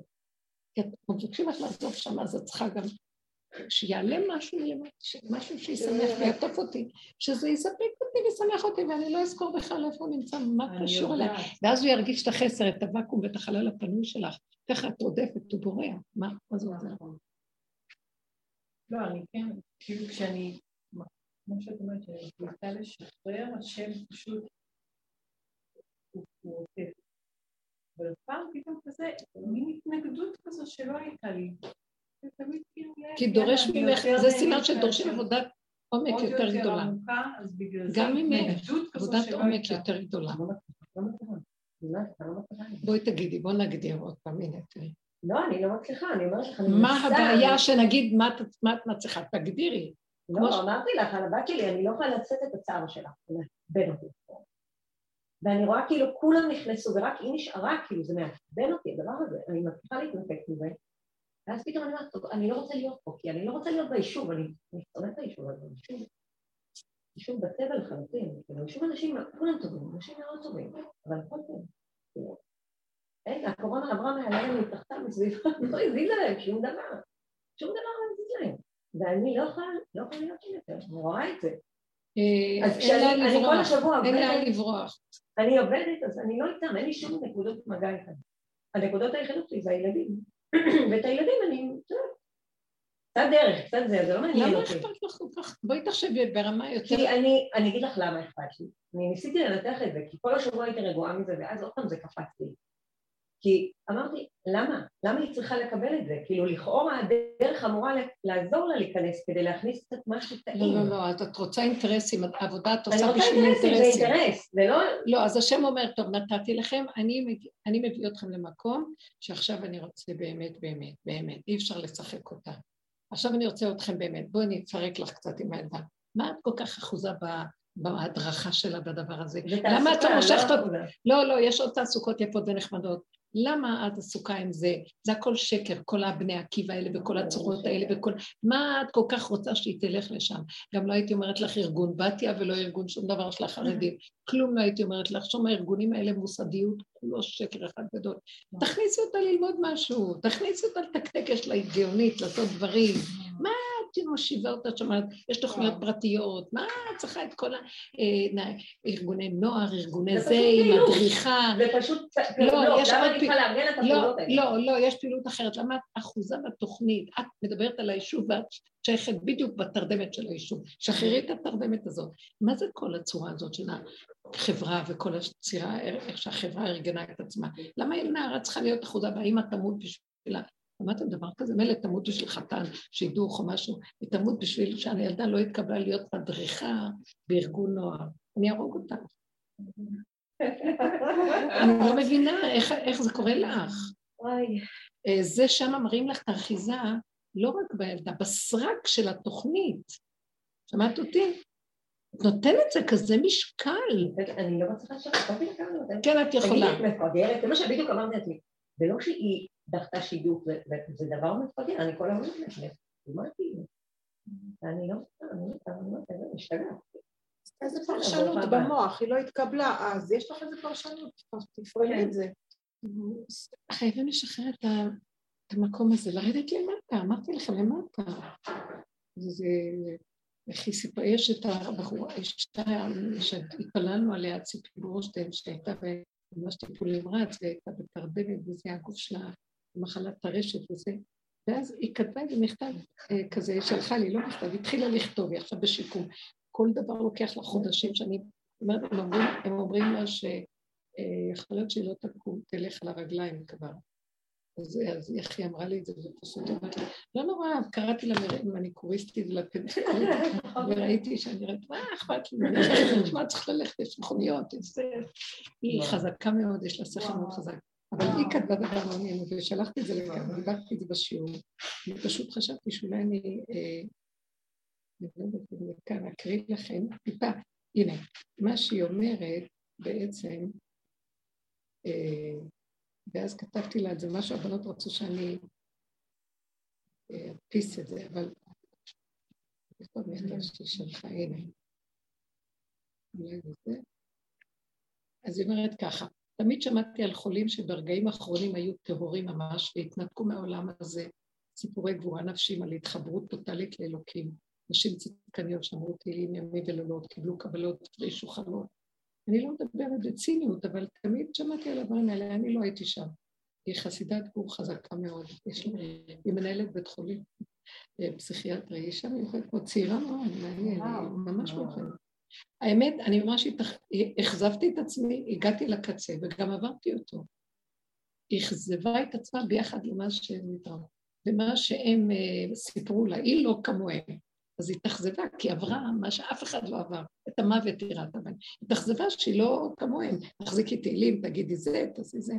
כי אתם מבקשים לך לעזוב שם, אז את צריכה גם שיעלה משהו מלמטה, משהו שישמח ויעטוף אותי, שזה יספק אותי וישמח אותי, ואני לא אזכור בכלל איפה הוא נמצא, מה קשור אליי. ואז הוא ירגיש את החסר, את הוואקום ואת החלל הפנוי שלך. ככה את רודפת, הוא בורח. מה זה עוזר? לא, אני כן, כאילו כשאני, כמו שאת אומרת, שאני מחליטה לשחרר, השם פשוט, הוא עוטף. אבל פעם פתאום כזה, מין התנגדות כזו שלא הייתה לי. כאילו, כי דורש ממך, זה סימן שדורשים עבודת עומק יותר גדולה. גם אם עבודת עומק יותר גדולה. בואי תגידי, בואי נגדיר עוד פעם, הנה תראי. לא, אני לא מצליחה, אני אומרת לך, אני מנסה. מה הבעיה שנגיד מה את מצליחה? תגדירי. לא, אמרתי לך, על הבת שלי, אני לא יכולה לשאת את הצער שלה, לעצבן אותי. ואני רואה כאילו כולם נכנסו, ורק היא נשארה, כאילו זה מעצבן אותי, הדבר הזה, אני מצליחה להתנתק מזה. ואז פתאום אני אומרת, טוב, אני לא רוצה להיות פה, כי אני לא רוצה להיות ביישוב, אני שונאת את היישוב הזה, יישוב, יישוב בטבע לחלוטין, כאילו יישוב אנשים, כולם טובים, אנשים מאוד טובים, אבל הכל טוב. אין, הקורונה עברה מעליהם מתחתם מסביבם, <laughs> לא הזיז להם שום דבר, שום דבר לא הזיז להם. ואני לא יכולה, לא יכולה להיות שם יותר, אני רואה את זה. אה, אז כשאני כל השבוע עובדת, אין לאן לברוח. אני עובדת, אז אני לא איתם, אין לי שום נקודות מגע איתם. הנקודות היחידות שלי זה הילדים. <clears throat> ואת הילדים אני, קצת דרך, קצת זה, זה לא מעניין אותי. למה אכפת לך כל כך? בואי תחשבי ברמה יותר... כי אני, אני אגיד לך למה אכפת לי. אני ניסיתי לנתח את זה, כי כל השבוע הייתי רגועה מזה, ואז עוד פעם זה קפץ לי. כי אמרתי, למה? למה היא צריכה לקבל את זה? כאילו לכאורה הדרך אמורה לעזור לה להיכנס כדי להכניס קצת משהו טעים. לא, לא, לא, את רוצה אינטרסים, עבודה את עושה בשביל אינטרסים. אני רוצה אינטרסים, זה אינטרס, זה לא... לא, אז השם אומר, טוב, נתתי לכם, אני, אני מביא אתכם למקום שעכשיו אני רוצה באמת, באמת, באמת, אי אפשר לשחק אותה. עכשיו אני רוצה אתכם באמת, בואי אני אפרק לך קצת עם הילדה. מה את כל כך אחוזה ב... בהדרכה שלה בדבר הזה. למה את לא מושכת אותה? לא, לא, יש עוד תעסוקות יפות ונחמדות. למה את עסוקה עם זה? זה הכל שקר, כל הבני עקיבא האלה וכל הצורות האלה וכל... מה את כל כך רוצה שהיא תלך לשם? גם לא הייתי אומרת לך ארגון בתיה ולא ארגון שום דבר של החרדים. <laughs> כלום לא הייתי אומרת לך, שום הארגונים האלה מוסדיות, כולו שקר אחד גדול. תכניסי אותה ללמוד משהו, תכניסי אותה לתקתק, יש לה גאונית, לעשות דברים. מה את מושיבה אותה שם, יש תוכניות פרטיות, מה את צריכה את כל אה, נוער, ארגוני זה, עם הדריכה. זה פשוט, לא, לא, למה אני צריכה לארגן את הפעולות לא, האלה? לא, לא, יש פעילות אחרת. למה את אחוזה בתוכנית? את מדברת על היישוב ואת שייכת בדיוק בתרדמת של היישוב. שחררי את התרדמת הזאת. מה זה כל הצורה הזאת של החברה וכל הצירה, איך שהחברה ארגנה את עצמה? למה נערה צריכה להיות אחוזה והאמא תמות בשבילה? שמעתם דבר כזה? מילא תמות בשביל חתן, שידוך או משהו, היא תמות בשביל שהילדה לא התקבלה להיות מדריכה בארגון נוער. אני אהרוג אותה. <laughs> אני לא מבינה איך, איך זה קורה לך. אה, זה שם מראים לך את האחיזה, לא רק בילדה, בסרק של התוכנית. שמעת אותי? את נותנת זה כזה משקל. אני לא מצליחה לשאול, כן, את יכולה. תגידי, את מפגרת, זה מה שבדיוק אמרתי לעצמי. ולא שהיא דחתה שידוך, זה דבר מפגר, אני כל הזמן אומרת, אמרתי, ואני לא, אני משתגעת. איזה פרשנות במוח, היא לא התקבלה. אז, יש לך איזה פרשנות, תפרמי את זה. חייבים לשחרר את המקום הזה, לרדת למטה, אמרתי לכם למטה. זה, איך היא סיפרה, יש את הבחורה, אשתה שהתפללנו עליה, ציפי ברושטיין, שהייתה ממש טיפול נמרץ, והייתה בתרדמת, וזה הגוף שלה, מחלת טרשת וזה. ואז היא כתבה איזה מכתב אה, כזה, שלחה לי, לא מכתב, התחילה לכתוב, היא עכשיו בשיקום. כל דבר לוקח לה חודשים שאני אומרת, הם אומרים, הם אומרים לה שיכול להיות שהיא לא תקום, תלך על הרגליים כבר. אז, אז איך היא אמרה לי את זה, ופשוט אמרתי לה, לא נורא, קראתי לה מניקוריסטית לפנטקול, וראיתי שאני אומרת, מה אכפת לי, חושבת צריך ללכת, יש מכוניות, היא חזקה מאוד, יש לה שכל מאוד חזק. אבל היא כתבה דבר מעניין, ושלחתי את זה לכאן, דיברתי את זה בשיעור, אני פשוט חשבתי שאולי אני, אה, אני לא יודעת אם כאן אקריא לכם טיפה, הנה, מה שהיא אומרת בעצם, אה, ואז כתבתי לה את זה, משהו, הבנות רצו שאני אדפיס את זה, אבל איפה המכתב שלך? הנה. אז היא אומרת ככה, תמיד שמעתי על חולים שברגעים האחרונים היו טהורים ממש והתנתקו מהעולם הזה, סיפורי גבורה נפשיים על התחברות טוטאלית לאלוקים. נשים צדקניות שאמרו תהילים ימים ולילות, קיבלו קבלות, הפרישו. אני לא מדברת בציניות, אבל תמיד שמעתי על הדברים האלה, אני לא הייתי שם. היא חסידת גור חזקה מאוד, יש לה, היא מנהלת בית חולים אה, פסיכיאטרי, היא אישה מיוחדת, כמו צעירה מאוד, מעניין, ממש מיוחדת. האמת, אני ממש אכזבתי את עצמי, הגעתי לקצה וגם עברתי אותו. היא אכזבה את עצמה ביחד למה שהם נתרמו, למה שהם uh, סיפרו לה, היא לא כמוהם. אז היא התאכזבה, כי עברה מה שאף אחד לא עבר, את המוות היא ראתה בהם. היא התאכזבה שהיא לא כמוהם, תחזיקי תהילים, תגידי זה, תעשי זה.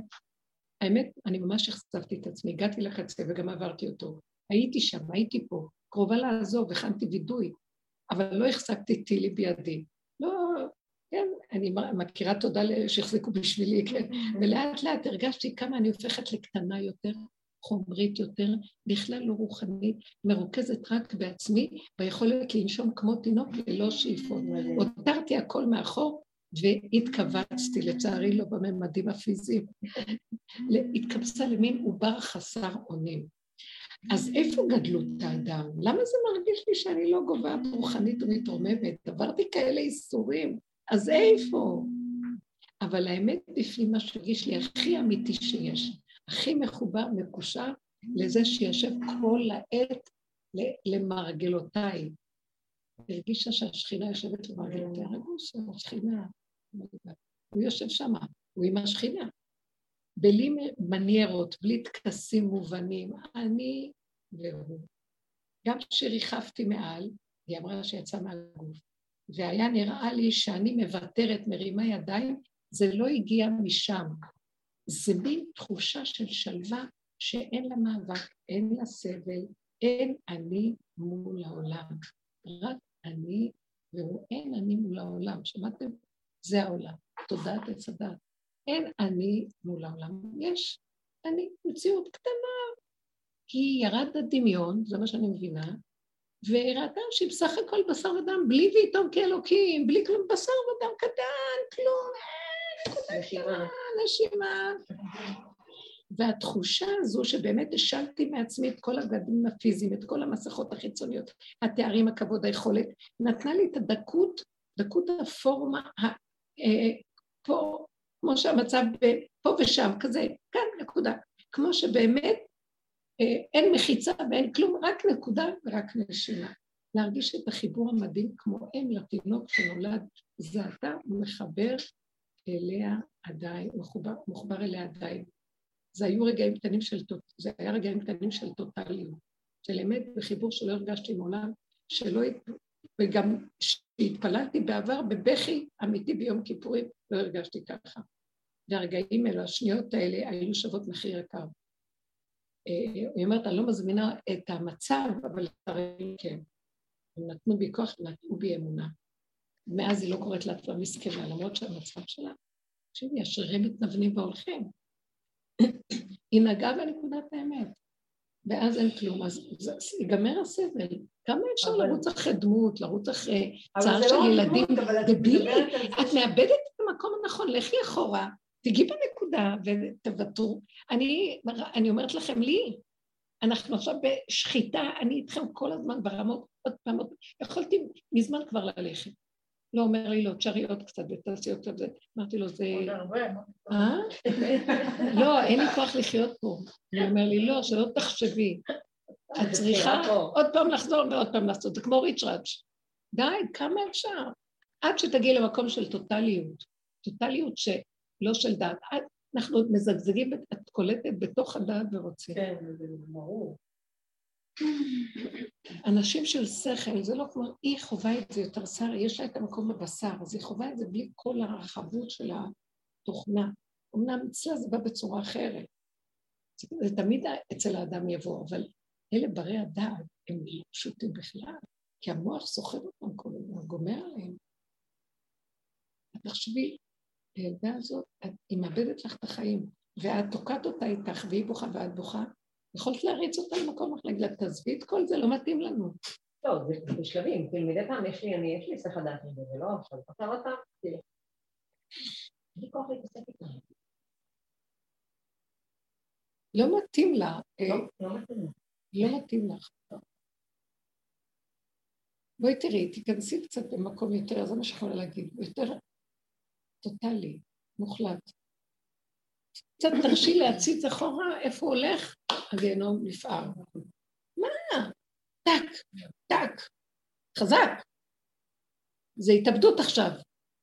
האמת, אני ממש אכזבתי את עצמי, הגעתי לקצה וגם עברתי אותו. הייתי שם, הייתי פה, קרובה לעזוב, הכנתי וידוי, אבל לא החזקתי טילי בידי. לא, כן, אני מכירה תודה שהחזיקו בשבילי, כן, ולאט לאט הרגשתי כמה אני הופכת לקטנה יותר, חומרית יותר, בכלל לא רוחנית, מרוכזת רק בעצמי, ביכולת לנשום כמו תינוק ללא שאיפות. הותרתי הכל מאחור והתכווצתי, לצערי לא בממדים הפיזיים. התכווצה למין עובר חסר אונים. אז איפה גדלות האדם? למה זה מרגיש לי שאני לא גובהת רוחנית ומתרוממת? עברתי כאלה איסורים, אז איפה? אבל האמת בפנים מה שהרגיש לי הכי אמיתי שיש, הכי מחובר, מקושר, לזה שיושב כל העת למרגלותיי. הרגישה שהשכינה יושבת למרגלותיי, הרגו שהשכינה, הוא יושב שמה, הוא עם השכינה. בלי מניירות, בלי טקסים מובנים, אני והוא. גם כשריחפתי מעל, היא אמרה שיצא מהגוף, והיה נראה לי שאני מוותרת, מרימה ידיים, זה לא הגיע משם. זה מין תחושה של שלווה שאין לה מאבק, אין לה סבל, אין אני מול העולם. רק אני והוא אין אני מול העולם. שמעתם? זה העולם. תודעת עץ הדת. אין אני מול העולם. יש אני מציאות קטנה, כי ירד הדמיון, זה מה שאני מבינה, וראתה שהיא בסך הכל בשר ודם, בלי ויתום כאלוקים, בלי כלום, בשר ודם קטן, כלום, אין, נשימה, נשימה. והתחושה הזו שבאמת השלתי מעצמי את כל הגדים הפיזיים, את כל המסכות החיצוניות, התארים, הכבוד, היכולת, נתנה לי את הדקות, דקות הפורמה, אה, פה, כמו שהמצב פה ושם, כזה, כאן נקודה. כמו שבאמת אה, אין מחיצה ואין כלום, רק נקודה ורק נשימה. להרגיש את החיבור המדהים כמו אם לתינוק שנולד זה אתה, הוא מחבר אליה עדיין, מחובר, מחובר אליה עדיין. זה היו רגעים קטנים של, זה היה רגעים קטנים של טוטליות, של אמת וחיבור שלא הרגשתי מעולם, שלא, וגם כשהתפללתי בעבר בבכי אמיתי ביום כיפורים, לא הרגשתי ככה. והרגעים האלו, השניות האלה, היו שוות מחיר יקר. היא אה, אומרת, אני לא מזמינה את המצב, אבל הרגעים כן. הם נתנו בי כוח, נתנו בי אמונה. מאז היא לא קוראת לעצמה מסכנה, למרות שהמצב שלה, תקשיבי, השרירים מתנוונים והולכים. היא נגעה בנקודת האמת, ואז אין כלום, אז ייגמר הסבל. כמה אפשר. לרוץ אחרי דמות, לרוץ אחרי צער של לא ילדים? דבילי, את מאבדת את המקום הנכון, לכי אחורה, תגיעי בנקודה ותוותרו. אני, אני אומרת לכם, לי, אנחנו עכשיו בשחיטה, אני איתכם כל הזמן ברמות, עוד פעם, עוד יכולתי מזמן כבר ללכת. לא אומר לי, לא, תשארי עוד קצת ותעשי עוד קצת. אמרתי לו, זה... עוד הרבה. אה? לא, אין לי כוח לחיות פה. הוא אומר לי, לא, שלא תחשבי. את צריכה עוד פעם לחזור ועוד פעם לעשות, זה כמו ריצ'ראץ'. די, כמה אפשר? עד שתגיעי למקום של טוטליות. טוטליות ש... לא של דעת. אנחנו עוד מזגזגים, את קולטת בתוך הדעת ורוצים. כן, זה ברור. אנשים של שכל, זה לא כמו, היא חווה את זה יותר שר, יש לה את המקום בבשר, אז היא חווה את זה בלי כל הרחבות של התוכנה. אמנם אצלה זה בא בצורה אחרת. זה, זה תמיד אצל האדם יבוא, אבל אלה ברי הדעת, הם לא פשוטים בכלל, כי המוח סוחב אותם כל הזמן, גומר עליהם. תחשבי, הילדה הזאת, היא מאבדת לך את החיים, ואת תוקעת אותה איתך, והיא בוכה ואת בוכה, יכולת להריץ אותה למקום אחר, להגיד לה, תעזבי את כל זה, לא מתאים לנו. לא, זה בשלבים, כאילו מדי פעם יש לי, אני, יש לי היסח הדעת מזה, זה לא עכשיו, עכשיו עוד פעם, כאילו. אין לי כוח להתעסק איתם. לא מתאים לה. אה, לא, לא מתאים. לא מתאים לך. בואי תראי, תיכנסי קצת במקום יותר, זה מה שיכולה להגיד, יותר טוטאלי, מוחלט. קצת תרשי להציץ אחורה, איפה הולך? הגיהנום נפער. מה? טק, טק, חזק. זה התאבדות עכשיו.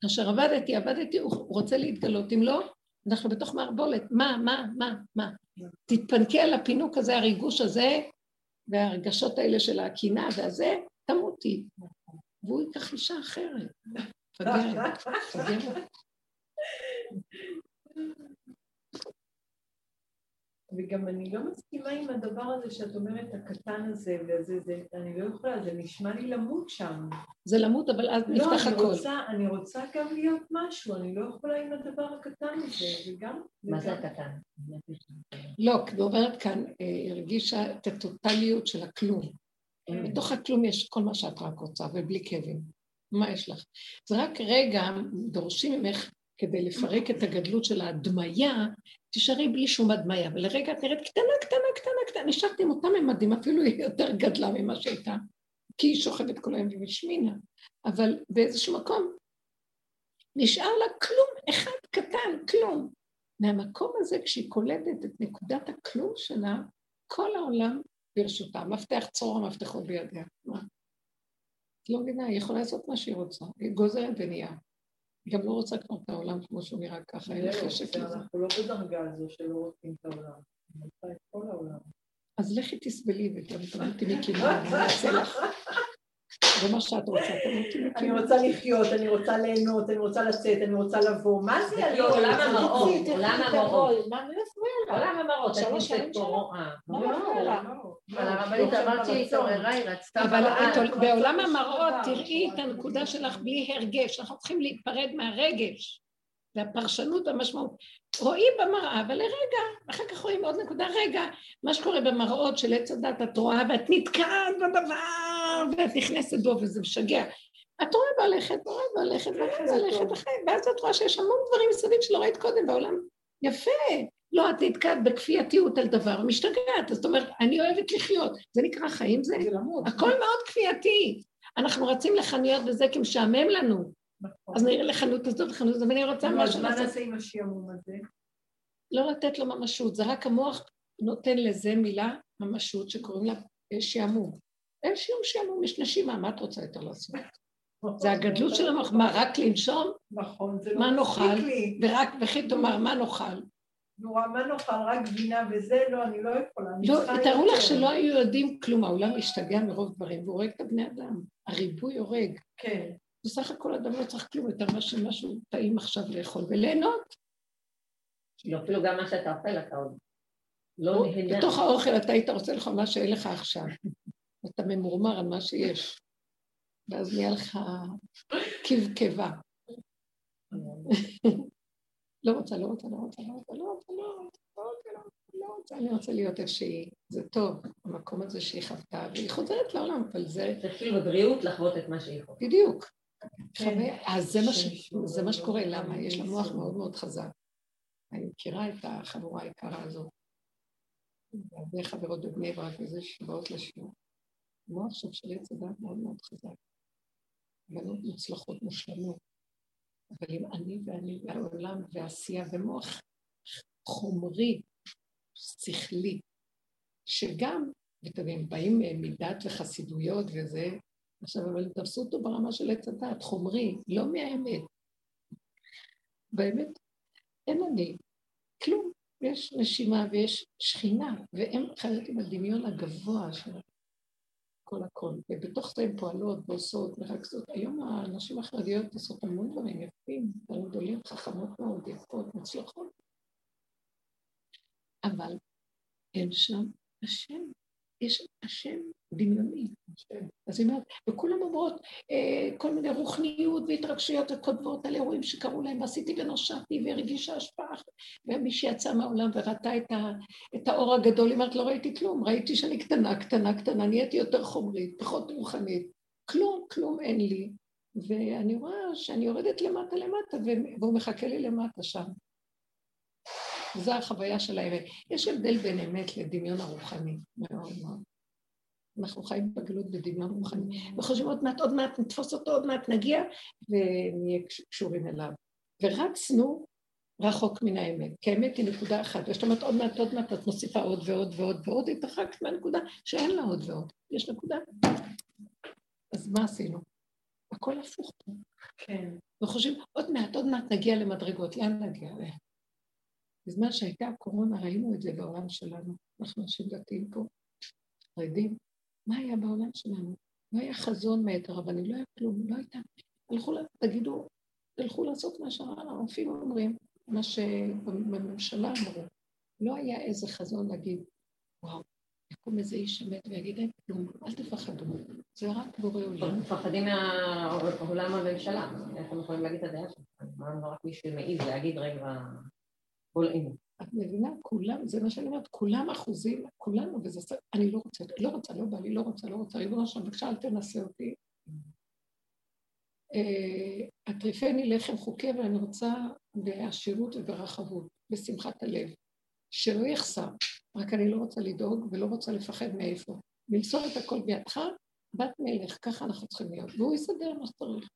כאשר עבדתי, עבדתי, הוא רוצה להתגלות. אם לא, אנחנו בתוך מערבולת. מה, מה, מה, מה? תתפנקי על הפינוק הזה, הריגוש הזה, והרגשות האלה של הקינה והזה, תמותי. והוא ייקח אישה אחרת. <laughs> מפגרת, מפגרת. וגם אני לא מסכימה עם הדבר הזה שאת אומרת, הקטן הזה, וזה, זה, אני לא יכולה, זה נשמע לי למות שם. זה למות, אבל אז לא, נפתח אני הכל. רוצה, אני רוצה גם להיות משהו, אני לא יכולה עם הדבר הקטן הזה, וגם... מה זה הקטן? לא, כי אומרת כאן, אה, הרגישה את הטוטליות של הכלום. בתוך הכלום יש כל מה שאת רק רוצה, ובלי כאבים. מה יש לך? זה רק רגע, דורשים ממך, כדי לפרק את הגדלות של ההדמיה, תישארי בלי שום הדמיה, ולרגע את נראית קטנה, קטנה, קטנה, קטנה, נשארת עם אותם ממדים, אפילו היא יותר גדלה ממה שהייתה, כי היא שוכבת כל היום והשמינה, אבל באיזשהו מקום נשאר לה כלום, אחד קטן, כלום. מהמקום הזה, כשהיא קולטת את נקודת הכלום שלה, כל העולם ברשותה. מפתח צרור המפתחות בידיה. מה? את לא מבינה, היא יכולה לעשות מה שהיא רוצה. היא גוזרת ונהיה. היא גם לא רוצה כבר את העולם כמו שהוא נראה ככה, אין לה זהו, חשק זה- לזה. אנחנו לא בדרגה הזו שלא רוצים את העולם. אני רוצה את כל העולם. אז לכי תסבלי וגם מקימה, <laughs> אני אעשה לך. זה מה שאת רוצה, אני מקימה. רוצה לחיות, אני רוצה ליהנות, אני רוצה לצאת, אני רוצה לבוא. מה זה זה הלא? עולם המראות, עולם המראות. מה, מי מפריע לך? עולם המראות, שלוש שנים שלו? מה לא, מפריע לך? לא. אבל הרבנית אמרת שהיא התעוררה, היא רצתה אבל ברעב. את- בעולם המראות תראי את הנקודה. שלך בלי הרגש, אנחנו צריכים להיפרד מהרגש. זה הפרשנות והמשמעות. רואים במראה, אבל לרגע, אחר כך רואים עוד נקודה, רגע, מה שקורה במראות של עץ הדת, את רואה ואת נתקעת בדבר, ואת נכנסת בו וזה משגע. את רואה והולכת, רואה ואחרי זה הולכת אחרי, ואז את רואה שיש המון דברים מסביב שלא ראית קודם בעולם. יפה. לא, את נתקעת בכפייתיות על דבר, משתגעת. זאת אומרת, אני אוהבת לחיות. זה נקרא חיים זה? זה למות. הכל מאוד כפייתי. אנחנו רצים לחנויות בזה כי משעמם לנו. נכון. אז נראה לחנות הזאת וחנות הזאת, ואני רוצה משהו מה לעשות. נעשה עם השעמום הזה? לא לתת לו ממשות, זה רק המוח נותן לזה מילה ממשות שקוראים לה אה, שעמום. אין שום שעמום, יש נשימה, מה את רוצה יותר לעשות? זה הגדלות של המוח, מה, רק לנשום? נכון, זה לא מה מספיק נאכל? ורק, וכי תאמר, מה נאכל? נורא, מה נאכל? רק גבינה וזה? לא, אני לא יכולה. אני לא, תארו. לך שלא היו יודעים כלום, העולם משתגע מרוב דברים, והוא הורג את הבני אדם. הריבוי הורג. כן. בסך הכל אדם לא צריך כלום יותר מאשר משהו טעים עכשיו לאכול וליהנות. לא, אפילו גם מה שאתה אוכל אתה עוד לא נהנה. בתוך האוכל אתה היית רוצה לאכול מה שאין לך עכשיו. אתה ממורמר על מה שיש. ואז נהיה לך קבקבה. <laughs> לא רוצה, לא רוצה, לא רוצה, לא רוצה, לא רוצה, לא רוצה, לא רוצה, לא רוצה, אני רוצה להיות איפה שהיא. זה טוב, המקום הזה שהיא חוותה, והיא חוזרת לעולם, אבל זה צריך כאילו בבריאות לחוות את מה שהיא יכולה. בדיוק. כן. אז זה מה שמישהו זה מה שקורה, למה? יש לה מוח. מאוד מאוד חזק. אני מכירה את החבורה היקרה הזאת. הרבה חברות בבני ברק וזה שבאות לשיעור. המוח שם של עץ הדת מאוד מאוד חזק. בנות מוצלחות מושלמות. אבל אם אני ואני והעולם ועשייה ומוח חומרי, שכלי, שגם, ותבין, באים מדת וחסידויות וזה, עכשיו, אבל תפסו אותו ברמה של עץ הדת, חומרי, לא מהאמת. באמת, אין אני, כלום. יש נשימה ויש שכינה, והם חיות עם הדמיון הגבוה של כל הכל. ובתוך זה הן פועלות ועושות, מרכזות. היום הנשים החרדיות עושות המון דברים יפים, דברים גדולים, חכמות מאוד, יפות, מוצלחות. אבל אין שם השם. יש השם דמיוני. אז היא אומרת, וכולם אומרות אה, כל מיני רוחניות והתרגשויות וכותבות על אירועים שקרו להם, ועשיתי ונושעתי והרגישה השפעה, ומי שיצא מהעולם וראתה את, ה, את האור הגדול, היא אומרת, לא ראיתי כלום, ראיתי שאני קטנה, קטנה, קטנה, נהייתי יותר חומרית, פחות רוחנית, כלום, כלום אין לי, ואני רואה שאני יורדת למטה למטה, והוא מחכה לי למטה שם. זו החוויה של האמת. יש הבדל בין אמת לדמיון הרוחני, מאוד מאוד. אנחנו חיים בגלות בדמיון רוחני, וחושבים עוד מעט, עוד מעט נתפוס אותו, עוד מעט נגיע, ונהיה קשורים אליו. ורצנו רחוק מן האמת, כי האמת היא נקודה אחת, ושאת אומרת עוד מעט, עוד מעט, את מוסיפה עוד ועוד ועוד ועוד, התרחקת מהנקודה שאין לה עוד ועוד, יש נקודה. אז מה עשינו? הכל הפוך פה. כן. וחושבים, עוד מעט, עוד מעט נגיע למדרגות, לאן נגיע? בזמן שהייתה הקורונה ראינו את זה בעולם שלנו, אנחנו אנשים דתיים פה, חרדים, מה היה בעולם שלנו? לא היה חזון מאת הרבנים, לא היה כלום, לא הייתה. הלכו, תגידו, תלכו לעשות מה שהרופאים אומרים, מה שבממשלה אמרו. לא היה איזה חזון להגיד, וואו, יקום איזה איש שמת ויגיד, אין כלום, אל תפחדו, זה רק בורא עולם. מפחדים מהעולם הממשלה, איך הם יכולים להגיד את הדעה שלהם? רק מישהו מעיז להגיד רגע, בולעים. את מבינה? כולם, זה מה שאני אומרת, כולם אחוזים, כולנו, וזה, אני לא רוצה, לא רוצה, לא בא לי, לא רוצה, לא רוצה, ריבונו שלום, בבקשה אל תנסה אותי. הטריפני אה, לחם חוקי, ואני רוצה בעשירות וברחבות, בשמחת הלב, שלא יחסר, רק אני לא רוצה לדאוג ולא רוצה לפחד מאיפה. למסור את הכל בידך, בת מלך, ככה אנחנו צריכים להיות, והוא יסדר מה שצריך.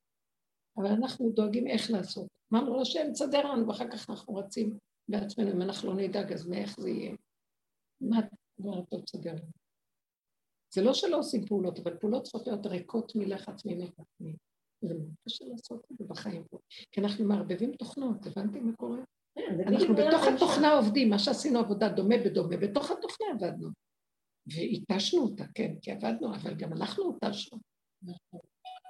אבל אנחנו דואגים איך לעשות. אמרנו לו שהם תסדר לנו, ואחר כך אנחנו רצים בעצמנו, אם אנחנו לא נדאג, אז מאיך זה יהיה? מה אתה תסדר לנו? זה לא שלא עושים פעולות, אבל פעולות צריכות להיות ריקות מלחץ ממך עצמי. זה מאוד קשה לעשות את זה בחיים פה. כי אנחנו מערבבים תוכנות, הבנתי מה קורה? כן, אנחנו בתוך התוכנה עובדים, מה שעשינו עבודה דומה בדומה, בתוך התוכנה עבדנו. והתשנו אותה, כן, כי עבדנו, אבל גם אנחנו התשנו.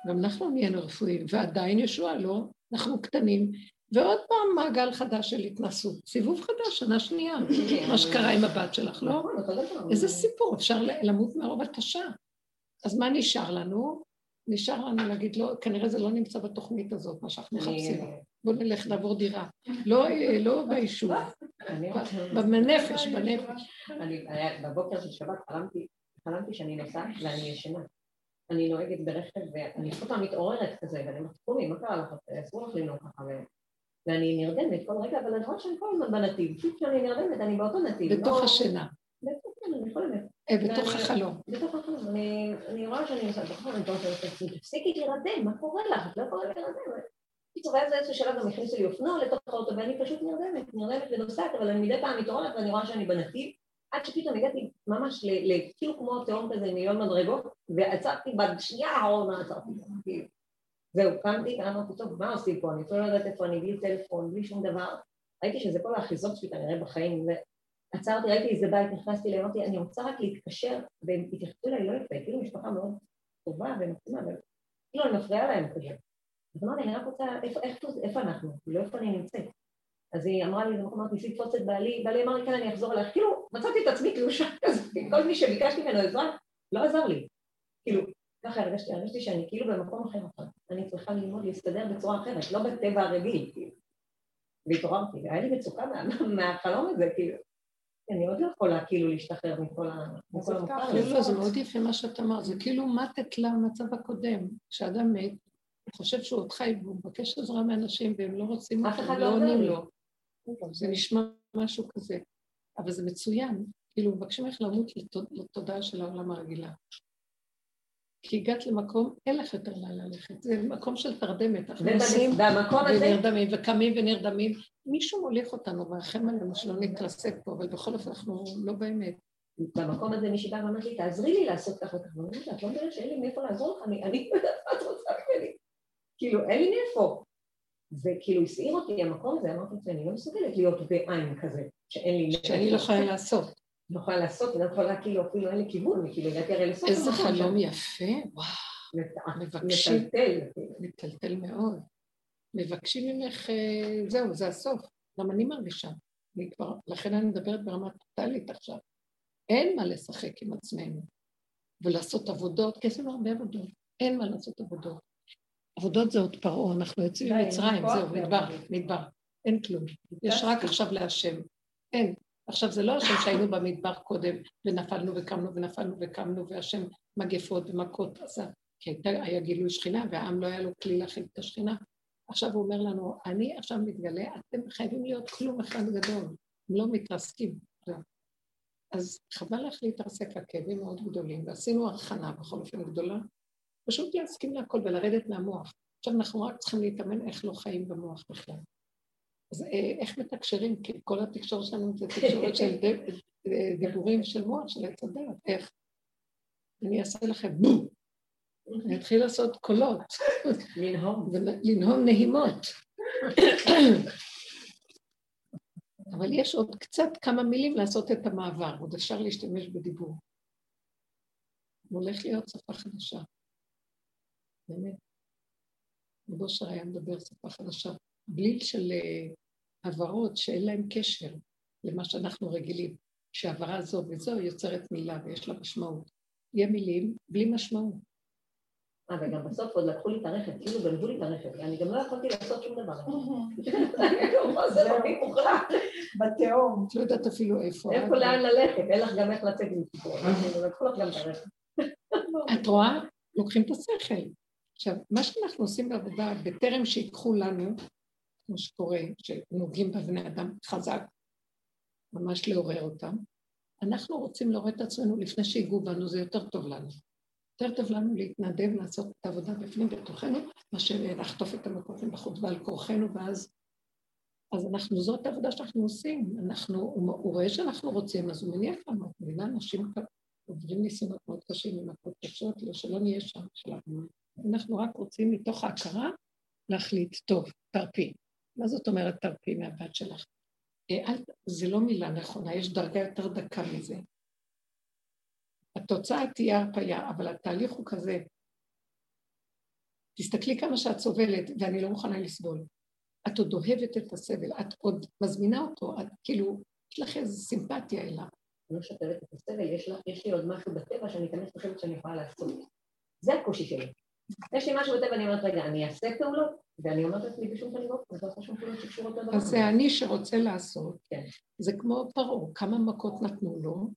גם אנחנו נהיינו רפואיים, ועדיין ישוע לא, אנחנו קטנים, ועוד פעם מעגל חדש של התנסות, סיבוב חדש, שנה שנייה, כן. מה שקרה עם הבת שלך, לא? נכון, איזה סיפור, אפשר למות מרוב התשה. אז מה נשאר לנו? נשאר לנו להגיד, לא, כנראה זה לא נמצא בתוכנית הזאת, מה שאנחנו מחפשים. בואו נלך לעבור דירה. לא, לא ביישוב, בנפש, בנפש. בבוקר של שבת חלמתי שאני נוסעת ואני ישנה. אני נוהגת ברכב ואני כל פעם מתעוררת כזה, ואני אומרת, קומי, מה קרה לך? אסור לך לנהוג ככה. ואני נרדמת כל רגע, אבל אני רואה שאני כל הזמן בנתיב. פשוט כשאני נרדמת, אני באותו נתיב. בתוך לא- השינה. אה, בתוך החלום. בתוך החלום. אני רואה שאני נוסעת בחלום, אני אומרת, תפסיקי להירדם, מה קורה לך? את לא יכולה להירדם. בקיצור, ואז איזשהו שלב גם הכניסו לי אופנוע לתוך האוטו, ואני פשוט נרדמת, נרדמת ונוסעת, אבל אני מדי פעם מתעוררת ואני רואה שאני בנתיב, עד שפתאום הגעתי ממש כאילו כמו תהום כזה מיליון מדרגות, ועצרתי בשנייה האחרונה עצרתי. זהו, קמתי, ואמרתי, טוב, מה עושים פה? אני אפילו לא יודעת איפה אני, בלי טלפון, בלי שום דבר. ראיתי שזה כל האחיזות שלי כנראה בחיים, ועצרתי, ראיתי איזה בית, נכנסתי אליהם, אמרתי, אני רוצה רק להתקשר, והם התייחסו אליי לא יפה, כאילו משפחה מאוד טובה ומתאימה, כאילו אני מפריעה להם כזה. אז אמרתי, אני רק רוצה, איפה, אנחנו? לא איפה אני נמצאת. אז היא אמרה לי, אמרת, ניסי לתפוס את בעלי, בעלי אמר לי, כן, אני אחזור אלייך, כאילו, מצאתי את עצמי תלושה כזה, כל מי שביקשתי ממנו עזרה, לא עזר לי. כאילו, ככה הרגשתי, הרגשתי שאני כאילו במקום אחר עכשיו, אני צריכה ללמוד להסתדר בצורה אחרת, לא בטבע הרגיל, כאילו. והתעוררתי, והיה לי מצוקה <laughs> מהחלום הזה, כאילו. אני עוד לא יכולה כאילו להשתחרר מכל המוכר. לא, זה מאוד יפה מה שאת אמרת, זה כאילו מתת למצב הקודם, כשאדם מת, הוא חושב שהוא עוד חי והוא מבקש עזרה מאנשים והם לא רוצים אותו, לא, לא עונים לו. זה נשמע משהו כזה, אבל זה מצוין, כאילו מבקשים איך למות לתודעה של העולם הרגילה. כי הגעת למקום, אין לך יותר לאן ללכת, זה מקום של תרדמת, אנחנו נוסעים ונרדמים וקמים ונרדמים, מישהו מוליך אותנו מרחם עלינו שלא נתרסק פה, אבל בכל אופן אנחנו לא באמת. במקום הזה מישהי באה ואמרת לי, תעזרי לי לעשות ככה וככה, ואני אומרת, את לא מבינה שאין לי מאיפה לעזור לך, אני לא יודעת מה את רוצה ממני, כאילו אין לי מאיפה. וכאילו הסעיר אותי המקום הזה, אמרתי לעצמי, אני לא מסוגלת להיות בעין כזה, שאין לי מאיפה. שאני לא יכולה לעשות. לא יכולה לעשות, אני לא יכולה כאילו, אפילו אין לי כיוון, כאילו הגעתי הרי לסוף. איזה חלום יפה, וואו. מבקשים. מטלטל. מטלטל מאוד. מבקשים ממך, אה, זהו, זה הסוף. גם אני מרגישה. אני כבר, לכן אני מדברת ברמה טוטאלית עכשיו. אין מה לשחק עם עצמנו. ולעשות עבודות, כי עשינו הרבה עבודות, אין מה לעשות עבודות. עבודות זה עוד פרעה, אנחנו יוצאים ממצרים, כוח זהו, מדבר, לעבוד. מדבר, אין כלום. יש רק עכשיו להשם, אין. עכשיו זה לא השם שהיינו במדבר קודם, ונפלנו וקמנו ונפלנו וקמנו, והשם מגפות ומכות עשה, כי הייתה, היה גילוי שכינה, והעם לא היה לו כלי להכיל את השכינה. עכשיו הוא אומר לנו, אני עכשיו מתגלה, אתם חייבים להיות כלום אחד גדול, הם לא מתרסקים. אז חבל לך להתרסק, הכאבים מאוד גדולים, ועשינו הכנה בכל אופן גדולה, פשוט להסכים להכל ולרדת מהמוח. עכשיו אנחנו רק צריכים להתאמן איך לא חיים במוח בכלל. אז אה, איך מתקשרים? כי כל התקשורת שלנו זה תקשורת של אה, דיבורים של מוח, של עץ הדעת, איך? אני אעשה לכם בום, אני אתחיל לעשות קולות, לנהום. ולנהום נהימות. אבל יש עוד קצת כמה מילים לעשות את המעבר, עוד אפשר להשתמש בדיבור. הולך להיות שפה חדשה. באמת. רב אושר היה מדבר שפה חדשה. בליל של אה, הברות שאין להם קשר למה שאנחנו רגילים, שהברה זו וזו יוצרת מילה ויש לה משמעות. יהיה מילים בלי משמעות. אה, וגם בסוף עוד לקחו לי את הרכב, כאילו גנבו לי את הרכב, אני גם לא יכולתי לעשות שום דבר. <laughs> זה לא מוכרח. <laughs> בתהום. את לא יודעת אפילו איפה. איפה לאן ללכת, אין לך גם איך לצאת עם סיפור. לקחו לך גם את הרכב. את רואה? לוקחים את השכל. עכשיו, מה שאנחנו עושים בעבודה, בטרם שיקחו לנו, כמו שקורה, שנוגעים בבני אדם חזק, ממש לעורר אותם, אנחנו רוצים לעורר את עצמנו לפני שיגעו בנו, זה יותר טוב לנו. יותר טוב לנו להתנדב לעשות את העבודה בפנים בתוכנו, מאשר לחטוף את המכות בחוץ ועל כורחנו, ואז... אז אנחנו, זאת העבודה שאנחנו עושים. אנחנו, הוא, רואה שאנחנו רוצים, אז הוא מניח לנו. את מבינה, אנשים עוברים ניסיונות מאוד קשים עם מכות קשות, לא שלא נהיה שם שלנו. אנחנו רק רוצים מתוך ההכרה להחליט, טוב, תרפי. מה זאת אומרת תרפי מהבת שלך? אה, אל, זה לא מילה נכונה, יש דרגה יותר דקה מזה. התוצאה תהיה הרפאיה, אבל התהליך הוא כזה. תסתכלי כמה שאת סובלת, ואני לא מוכנה לסבול. את עוד אוהבת את הסבל, את עוד מזמינה אותו, את כאילו, יש לך איזו סימפתיה אליו. אני לא שותלת את הסבל, יש, לה, יש לי עוד משהו בטבע שאני אכנס לחשבת שאני יכולה לעשות. זה הקושי שלי. יש לי משהו בטבע, אני אומרת, רגע, אני אעשה פעולות, ואני אומרת לעצמי בשום פנים ואופן, אני לא שום פעולות שקשורות לדבר. אז זה אני שרוצה לעשות. כן. זה כמו פרעה, כמה מכות נתנו לו,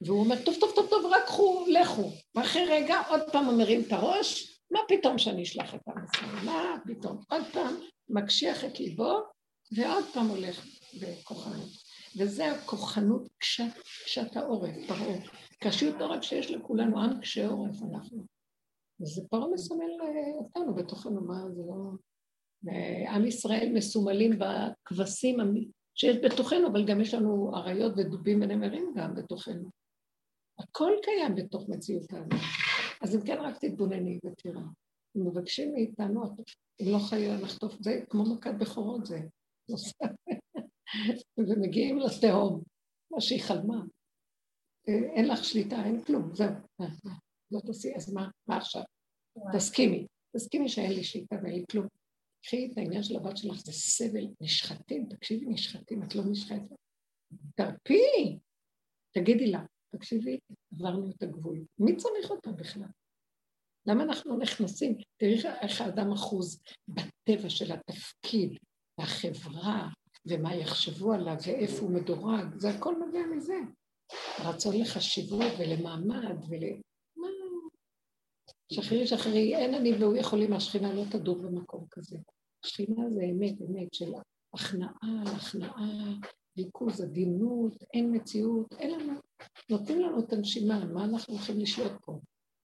והוא אומר, טוב, טוב, טוב, טוב, רק קחו, לכו. ואחרי רגע עוד פעם מרים את הראש, מה פתאום שאני אשלח את ישראל? מה פתאום? עוד פעם מקשיח את ליבו, ועוד פעם הולך בכוחנות. וזה הכוחנות קשת, קשת העורף, פרעה. קשיות עורף שיש לכולנו, עם קשה עורף אנחנו. וזה פרעה מסמל אה, אותנו בתוכנו, מה זה לא... עם ישראל מסומלים בכבשים שיש בתוכנו, אבל גם יש לנו אריות ודובים ונמרים גם בתוכנו. הכל קיים בתוך מציאות האדם. אז אם כן, רק תתבונני ותראי. הם מבקשים מאיתנו, אם לא חלילה לחטוף, זה כמו מכת בכורות זה. <laughs> ומגיעים לתהום, מה שהיא חלמה. אה, אין לך שליטה, אין כלום, זהו. אה, אה, לא תעשי, אז מה, מה עכשיו? תסכימי, תסכימי שאין לי שליטה ואין לי כלום. קחי את העניין של הבת שלך, זה סבל, נשחטים, תקשיבי, נשחטים, את לא נשחטת. תרפי, תגידי לה, תקשיבי, עברנו את הגבול. מי צריך אותה בכלל? למה אנחנו נכנסים? תראי איך האדם אחוז בטבע של התפקיד, והחברה, ומה יחשבו עליו, ואיפה הוא מדורג, זה הכל נובע מזה. רצון לחשיבות ולמעמד ול... שחררי, שחררי, אין אני והוא יכולים, השכינה לא תדור במקום כזה. השכינה זה אמת, אמת של הכנעה על הכנעה, ריכוז, עדינות, אין מציאות, אין לנו, נותנים לנו את הנשימה, מה אנחנו הולכים לשלוט פה?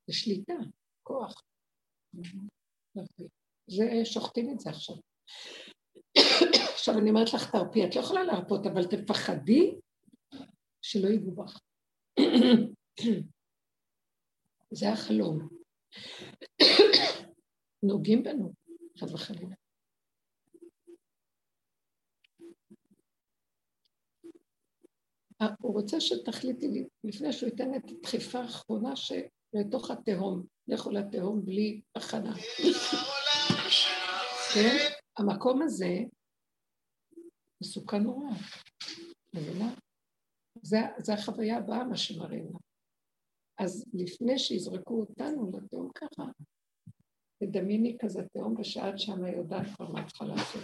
זה שליטה, כוח. זה, שוחטים את זה עכשיו. עכשיו אני אומרת לך, תרפי, את לא יכולה להרפות, אבל תפחדי שלא ייגעו בך. זה החלום. נוגעים בנו, חס וחלילה. הוא רוצה שתחליטי לי, לפני שהוא ייתן את הדחיפה האחרונה שלתוך התהום, לכו לתהום בלי הכנה. כן? המקום הזה מסוכן נורא, מבינה? זה, זה החוויה הבאה, מה שמראים לה. אז לפני שיזרקו אותנו לתהום ככה, תדמייני כזה תהום, ושאת שמה יודעת כבר מה צריכה לעשות.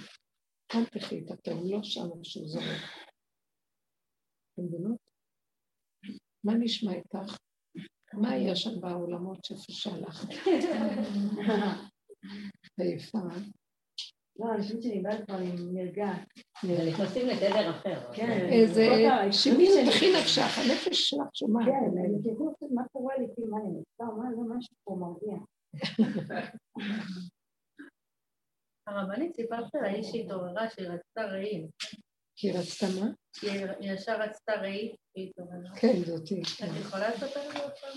אל תחי את התהום, לא שם שהוא זורק. אתם מבינות? מה נשמע איתך? מה היה שם בעולמות שפשלך? עייפה. לא, אני חושבת שאני באה כבר נרגעת. נכנסים לתדר אחר. כן. איזה שימי וכי נפשך, הנפש שלך שומעת. כן, אני כאילו, מה קורה לי, כאילו, מה אני נפטר, מה זה משהו פה מרגיע. הרבנית סיפרת לה, היא שהתעוררה, שהיא רצתה רעים. כי רצתה מה? היא ישר רצתה רעים, והיא התעוררה. כן, זאתי. את יכולה לספר לי עכשיו?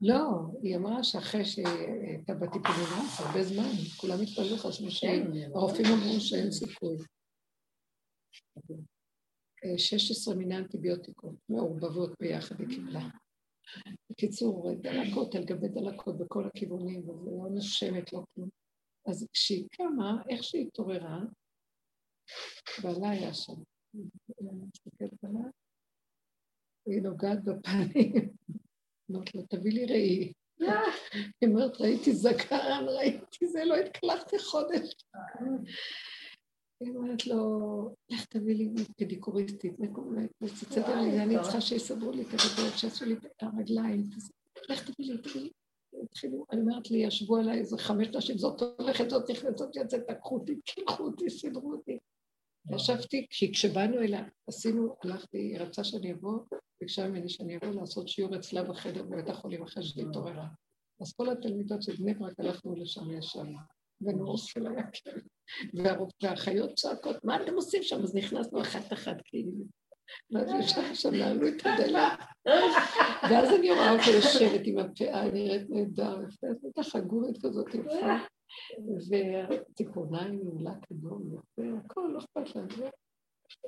לא, היא אמרה שאחרי שהיא הייתה בטיפול נמרץ הרבה זמן, כולם התפללו, חשבו שהרופאים אמרו שאין סיכוי. אה, 16 מיני אנטיביוטיקות מעורבבות ביחד היא קיבלה. בקיצור, דלקות על גבי דלקות בכל הכיוונים, וזה לא נשמת, לא כלום. אז כשהיא קמה, איך שהיא התעוררה, בעלה היה שם. היא נוגעת בפנים. אמרת לו, תביא לי ראי. היא אומרת, ראיתי זקן, ראיתי זה, לא התקלחתי חודש. היא אומרת לו, לך תביא לי פדיקוריסטית, לי, אני צריכה שיסדרו לי את הגדול, שיעשו לי את הרגליים. לך תביא לי, תביא לי. התחילו, אני אומרת לי, ישבו עליי איזה חמש נשים, זאת הולכת, זאת נכנסת, זאת יוצאת, תקחו אותי, קילחו אותי, סידרו אותי. ישבתי, כי כשבאנו אליה, עשינו, הלכתי, היא רצה שאני אבוא, ביקשה ממני שאני אבוא לעשות שיעור אצלה בחדר בבית החולים אחרי שהיא התעוררה. אז כל התלמידות של בני ברק הלכנו לשם ישר, ונורסל היה כן. והאחיות צועקות, מה אתם עושים שם? אז נכנסנו אחת-אחת, כאילו. ואז ישבנו שם, נעלו את הדלת. ואז אני רואה אותה יושבת עם הפאה, נראית נהדר, ככה גורית כזאת יפה. וציפורניים מעולה כדום, יפה, הכל, לא אכפת לה.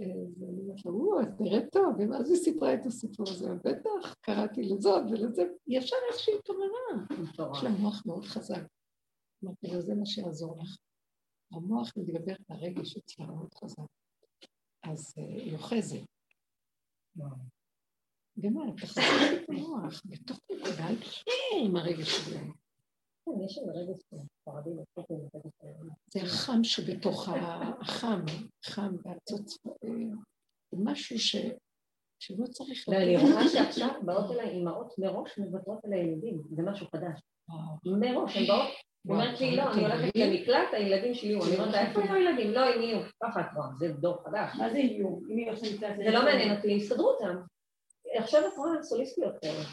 ואני אומרת לה, או, את נראית טוב, ואז היא סיפרה את הסיפור הזה, בטח, קראתי לזאת ולזה, ישר איך שהיא התעוררה. יש לה מוח מאוד חזק. אמרתי לה, זה מה שיעזור לך. המוח מתגבר את הרגש אצלה מאוד חזק. אז היא אוחזת. את, תחזקי את המוח, בתוך נקודה, אל תחיה עם הרגש שלהם. כן, זה החם שבתוך החם, חם. זה משהו ש... שלא צריך... ואני רואה שעכשיו באות אליי אימהות מראש מוותרות על הילדים, זה משהו חדש. מראש, הן באות, היא אומרת לי, לא, אני הולכת למקלט, הילדים שלי יהיו. אני אומרת לה, איפה יהיו הילדים? לא, הם יהיו. ככה רואה, זה דור חדש. מה זה איום? אם היא עכשיו נמצאת... זה לא מעניין אותי, יסתדרו אותם. עכשיו את רואה סוליסטיות כאלה.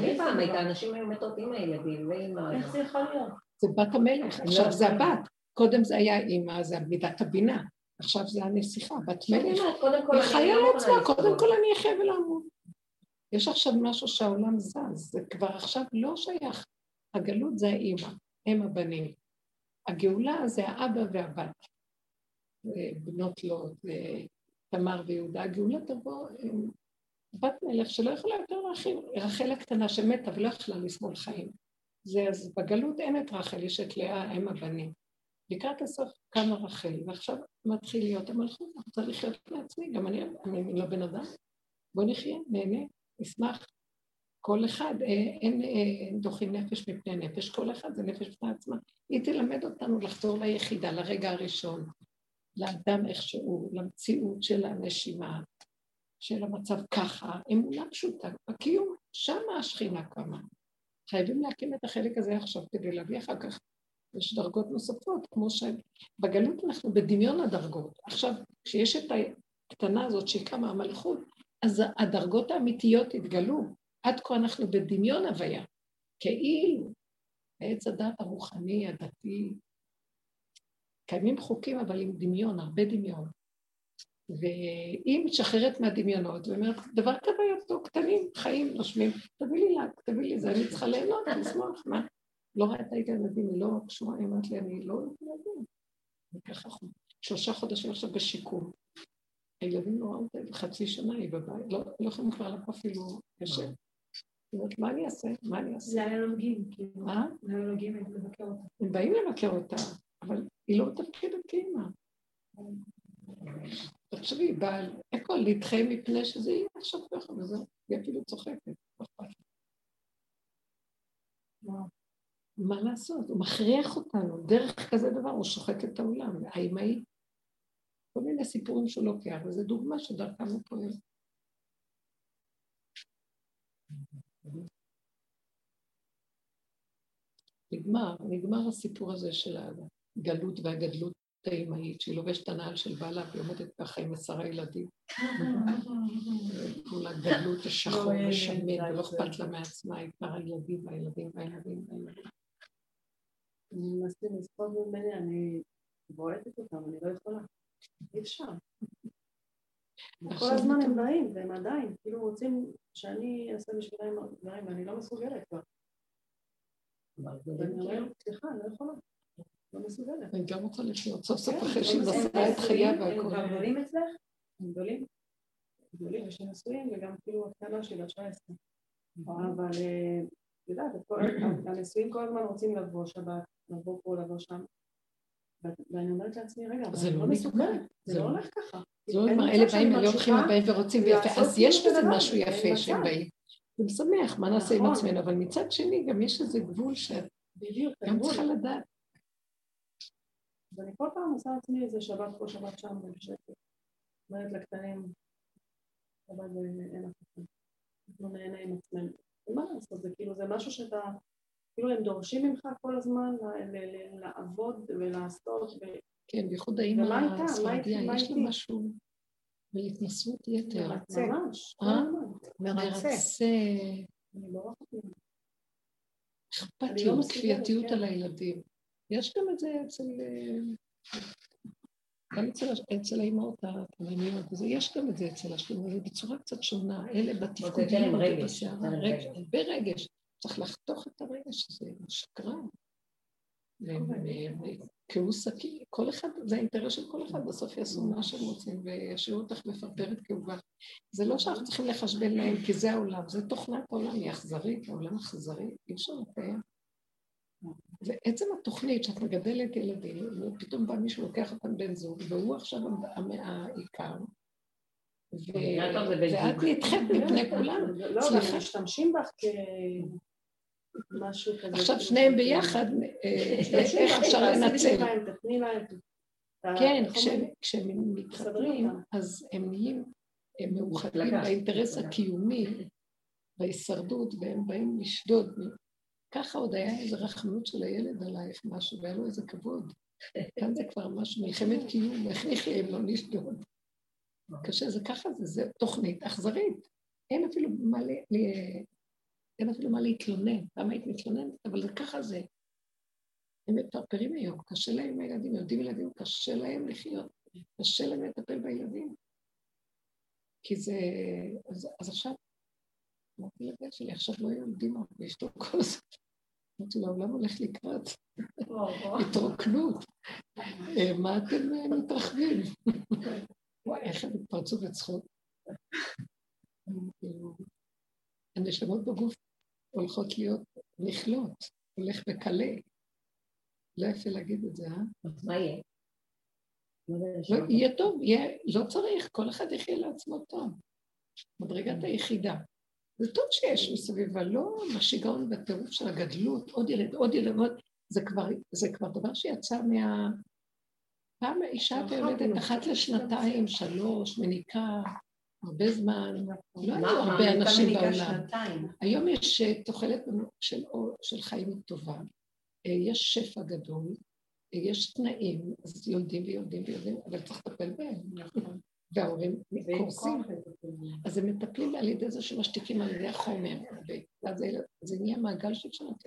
מי פעם הייתה, אנשים היו מתות עם הילדים ועם ה... איך זה יכול להיות? זה בת המלך, עכשיו זה הבת. קודם זה היה אימא, זה מידת הבינה. עכשיו זה הנסיכה, בת מלך. היא חיה לא לעצמה, קודם. כל אני אחיה ולעמוד. יש עכשיו משהו שהעולם זז, זה כבר עכשיו לא שייך. הגלות זה האימא, הם הבנים. הגאולה זה האבא והבת. בנות לוט, תמר ויהודה. הגאולה תבוא עם בת מלך שלא יכולה יותר להכין, רחל הקטנה שמתה ולא יכלה לסבול חיים. זה, אז בגלות אין את רחל, יש את לאה, הם הבנים. לקראת הסוף קמה רחל, ועכשיו מתחיל להיות המלכות, אני רוצה לחיות לעצמי, גם אני, אני לא בן אדם. בוא נחיה, נהנה, נשמח. כל אחד, אה, אין, אין דוחים נפש מפני נפש, כל אחד זה נפש בפני עצמה. היא תלמד אותנו לחזור ליחידה, לרגע הראשון, לאדם איכשהו, למציאות של הנשימה, של המצב ככה, אמונה פשוטה, בקיום, שמה השכינה קמה. חייבים להקים את החלק הזה עכשיו כדי להביא אחר כך. יש דרגות נוספות, כמו שבגלות אנחנו בדמיון הדרגות. עכשיו, כשיש את הקטנה הזאת שהיא קמה המלכות, אז הדרגות האמיתיות התגלו. עד כה אנחנו בדמיון הוויה, כאילו, בעץ הדת הרוחני, הדתי, קיימים חוקים אבל עם דמיון, הרבה דמיון. והיא משחררת מהדמיונות ואומרת, דבר כוויותו, קטנים, חיים, נושמים, תביא לי לה, תביא לי זה, אני צריכה ליהנות, לשמוח, מה? לא ראית את הילדים, היא לא קשורה, היא אמרת לי, אני לא ילדים. וככה שלושה חודשים עכשיו בשיקום. הילדים לא ראו אותה, חצי שנה היא בבית, לא, לא יכולים כבר לבוא אפילו יושב. אומרת, מה אני אעשה? מה אני אעשה? זה היה נוגעים, כאילו. מה? זה היה נוגעים לבקר אותה. הם באים לבקר אותה, אבל היא לא מתפקדת כאימא. תחשבי, היא באה, הכל, להתחיים מפני שזה יהיה עכשיו ככה וזהו, היא אפילו צוחקת. מה לעשות? הוא מכריח אותנו, דרך כזה דבר הוא שוחק את העולם, האמהי. כל מיני סיפורים שהוא לוקח, וזו דוגמה שדרכם הוא פועל. נגמר, נגמר הסיפור הזה של הגלות והגדלות האמהית, שהיא לובשת הנעל של בעלה והיא עומדת ככה עם עשרה ילדים. כל הגדלות השחור ושמן, ולא אכפת לה מעצמה, היא כבר הילדים והילדים והילדים והילדים. אני מנסה לסחוב ממני, אני בועטת אותם, אני לא יכולה. אי אפשר. כל הזמן הם באים, והם עדיין, כאילו רוצים שאני אעשה בשבילם דברים, ואני לא מסוגלת כבר. ואני אומרת, סליחה, אני לא יכולה. לא מסוגלת. אני גם רוצה לחיות, סוף סוף אחרי שהיא מסרה את חייה והכל. הם גדולים אצלך? הם גדולים? גדולים, יש לי נשואים, וגם כאילו הקטנה שלי, בת 19. אבל, את יודעת, <clears throat> הנשואים כל הזמן רוצים לבוא שבת, לבוא פה, לבוא שם. ואני אומרת לעצמי, רגע, אבל אני לא מסוגלת, זה לא הולך ככה. זה לא נגמר, אלה באים, אלה הולכים, הבאים ורוצים ויפה, אז יש בזה משהו יפה שהם באים. זה משמח, מה נעשה עם עצמנו, אבל מצד שני גם יש איזה גבול שאת גם צריכה לדעת. אז אני כל פעם עושה לעצמי איזה שבת פה, שבת שם, בשקט. אומרת לקטנים, שבת אין אף אחד. אנחנו נהנה עם עצמנו. ומה לעשות, זה כאילו, זה משהו שאתה, כאילו הם דורשים ממך כל הזמן לעבוד ולעשות. כן, בייחוד האמא הספרדיה, יש לה משהו בהתנסות יתר. מרצה. ממש, מרצה. אכפתיות, כפייתיות על הילדים. יש גם את זה אצל... גם אצל, האימהות התימניות, יש גם את זה אצל השלום, זה בצורה קצת שונה, אלה בתפקודים, ברגש, צריך לחתוך את הרגש הזה, שקרן. כעוס סכין, כל אחד, זה האינטרס של כל אחד, בסוף יעשו מה שהם רוצים וישאירו אותך מפרפרת כאובה. זה לא שאנחנו צריכים לחשבן להם, כי זה העולם, זה תוכנת העולם, היא אכזרית, העולם אכזרי, אי אפשר לקיים. ועצם התוכנית שאת מגדלת ילדים, ופתאום בא מישהו לוקח אותם בן זוג, והוא עכשיו העיקר, ואת נדחית מפני כולם. לא, גם משתמשים בך כזה. עכשיו שניהם ביחד, <laughs> איך אפשר לנצל? כן, כשהם מתחברים, אז הם נהיים מאוחדים באינטרס הקיומי, בהישרדות, והם באים לשדוד ככה עוד היה איזו רחמנות של הילד עלייך משהו, והיה לו איזה כבוד. כאן זה כבר משהו, מלחמת קיום, איך נחיה אם לא נשדוד? קשה, זה ככה זה, תוכנית אכזרית. אין אפילו מה. אין אפילו מה להתלונן. למה היית מתלוננת? אבל ככה זה. הם מפרפרים היום, קשה להם עם הילדים, יודעים ילדים, קשה להם לחיות, קשה להם לטפל בילדים. כי זה... אז, אז עכשיו, אמרתי לבן שלי, עכשיו לא יולדים הרבה, יש לו כל הזמן. אמרתי לו, העולם הולך לקראת התרוקנות. אה, מה אתם אה, מתרחבים? וואי, איך הם התפרצו בצחוק. הנשמות בגוף הולכות להיות נכלות, הולך וקלה. לא יפה להגיד את זה, אה? מה יהיה? לא, יהיה טוב, יהיה, לא צריך, כל אחד יחיה לעצמו טוב. מדרגת היחידה. זה טוב שיש מסביב, אבל לא בשיגעון והטירוף של הגדלות, עוד ילד, עוד ילד, עוד... זה כבר, זה כבר דבר שיצא מה... פעם האישה יולדת אחת לשנתיים, שלוש, מניקה, הרבה זמן, לא היו הרבה אנשים בעולם. היום יש אה, תוחלת של, של חיים טובה, אה, יש שפע גדול, אה, יש תנאים, אז יולדים ויולדים ויולדים, אבל צריך לטפל בהם. נכון. וההורים קורסים. אז הם מטפלים על ידי זה שמשתיקים על ידי החומר, ואז זה נהיה מעגל של שנות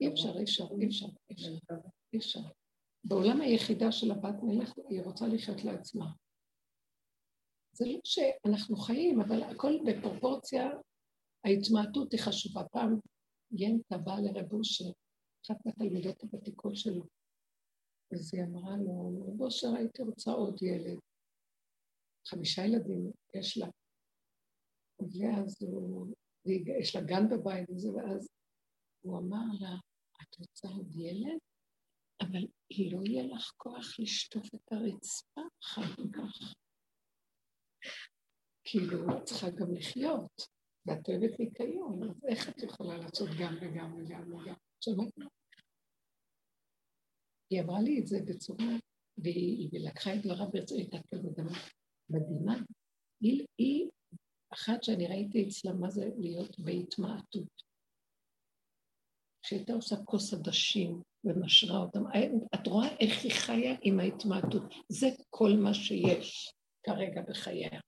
אי אפשר, אי אפשר, אי אפשר, אי אפשר. בעולם היחידה של הבת מלך, היא רוצה לחיות לעצמה. זה לא שאנחנו חיים, אבל הכל בפרופורציה, ההתמעטות היא חשובה. פעם ינטה באה לרב אושר, אחת מהתלמידות הוותיקות שלו, אז היא אמרה לו, רב אושר, הייתי רוצה עוד ילד. חמישה ילדים יש לה. ואז הוא, יש לה גן בבית וזה, ואז הוא אמר לה, את רוצה עוד ילד? אבל לא יהיה לך כוח לשטוף את הרצפה אחר כך. כאילו, את צריכה גם לחיות. ואת אוהבת ניקיון, אז איך את יכולה לעשות גם וגם וגם וגם? שמעת? היא אמרה לי את זה בצורה, והיא, לקחה את דבריו ברצינות, הייתה כזאת גם מדהימה. היא, היא אחת שאני ראיתי אצלה מה זה להיות בהתמעטות. כשהייתה עושה כוס עדשים ומשרה אותם, את רואה איך היא חיה עם ההתמעטות. זה כל מה שיש כרגע בחייה.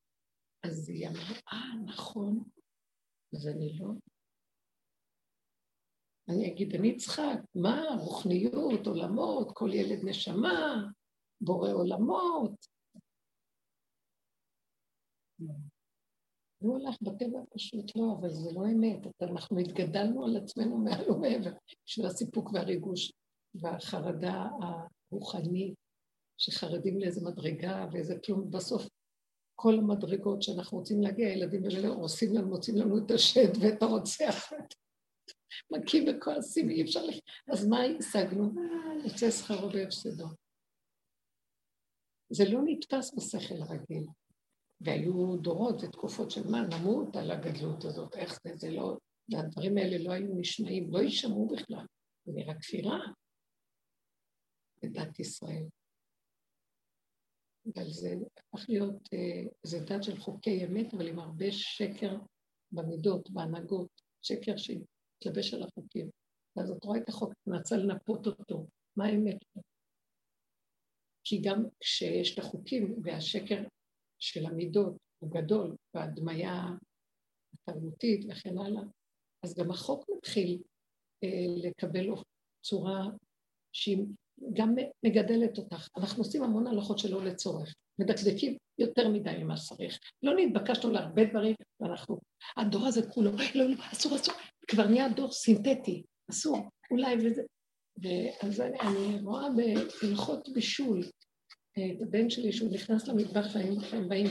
אז היא אמרה, אה, נכון, אז אני לא. אני אגיד, אני צחק, מה, רוחניות, עולמות, כל ילד נשמה, בורא עולמות. הוא הלך בטבע פשוט לא, אבל זה לא אמת. אנחנו התגדלנו על עצמנו מעל ומעבר בשביל הסיפוק והריגוש והחרדה הרוחנית, שחרדים לאיזה מדרגה ואיזה כלום. בסוף כל המדרגות שאנחנו רוצים להגיע, הילדים האלה עושים לנו, מוצאים לנו את השד ואת הרוצח, מכים וכועסים, אי אפשר לח... אז מה השגנו? יוצא שכרו בהפסדו. זה לא נתפס בשכל הרגיל. והיו דורות ותקופות של מה, נמות על הגדלות הזאת, איך זה, זה לא, והדברים האלה לא היו נשמעים, לא יישמעו בכלל, זה נראה כפירה בדת ישראל. אבל זה הפך להיות, אה, זה דת של חוקי אמת, אבל עם הרבה שקר במידות, בהנהגות, שקר שהתלבש על החוקים. ואז את רואה את החוק, מנסה לנפות אותו, מה האמת? כי גם כשיש את החוקים והשקר של המידות הוא גדול, וההדמיה התרבותית וכן הלאה, אז גם החוק מתחיל אה, לקבל צורה שהיא גם מגדלת אותך. אנחנו עושים המון הלכות שלא לצורך, מדקדקים יותר מדי ממה שצריך. לא נתבקשנו להרבה דברים, ואנחנו, הדור הזה כולו, לא, לא, אסור, אסור, כבר נהיה דור סינתטי, אסור, אולי וזה. ואז אני, אני רואה בהלכות בישול, את הבן שלי שהוא נכנס למטבח והם באים,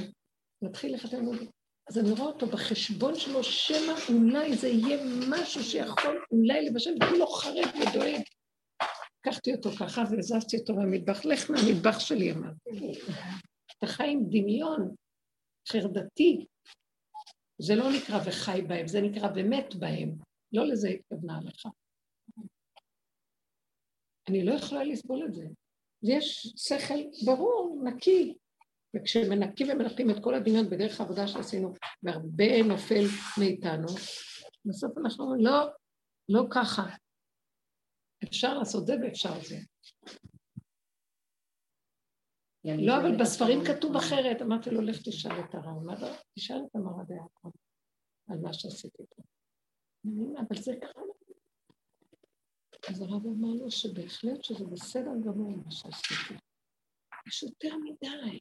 מתחיל לחתן אותי. אז אני רואה אותו בחשבון שלו, שמא אולי זה יהיה משהו שיכול אולי לבשל, וכולו חרד ודואג. לקחתי אותו ככה והזזתי אותו מהמטבח, לך מהמטבח שלי, אמרתי. אתה חי עם דמיון חרדתי. זה לא נקרא וחי בהם, זה נקרא ומת בהם. לא לזה התכוונה לך. אני לא יכולה לסבול את זה. יש שכל ברור, נקי, וכשמנקים ומנקים את כל הדמיון בדרך העבודה שעשינו, והרבה נופל מאיתנו, בסוף אנחנו אומרים, לא, לא ככה. אפשר לעשות זה ואפשר זה. לא, אבל בספרים כתוב אחרת. אמרתי לו, לך תשאל את הרב. תשאל את המרא דעה על מה שעשיתי פה. אבל זה קרה אז הרב אמר לו שבהחלט שזה בסדר גמור מה שעשיתי. יש יותר מדי.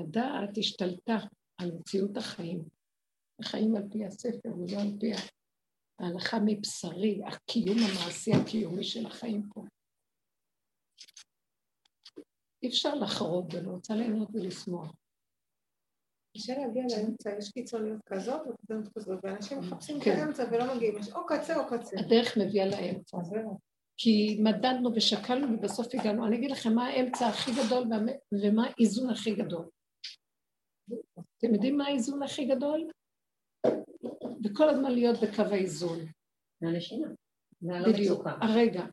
הדעת השתלטה על מציאות החיים. החיים על פי הספר ולא על פי ההלכה מבשרי, הקיום המעשי הקיומי של החיים פה. אי אפשר לחרוד ולא רוצה ליהנות ולשמוח. קשה להגיע לאמצע, יש קיצוניות כזאת וקיצוניות כזאת, ואנשים מחפשים את כן. האמצע ולא מגיעים, יש או קצה או קצה. הדרך מביאה לאמצע. כי מדדנו ושקלנו ובסוף הגענו. אני אגיד לכם מה האמצע הכי גדול ומה האיזון הכי גדול. אתם יודעים מה האיזון הכי גדול? וכל הזמן להיות בקו האיזון. מהנשימה. בדיוק, הרגע.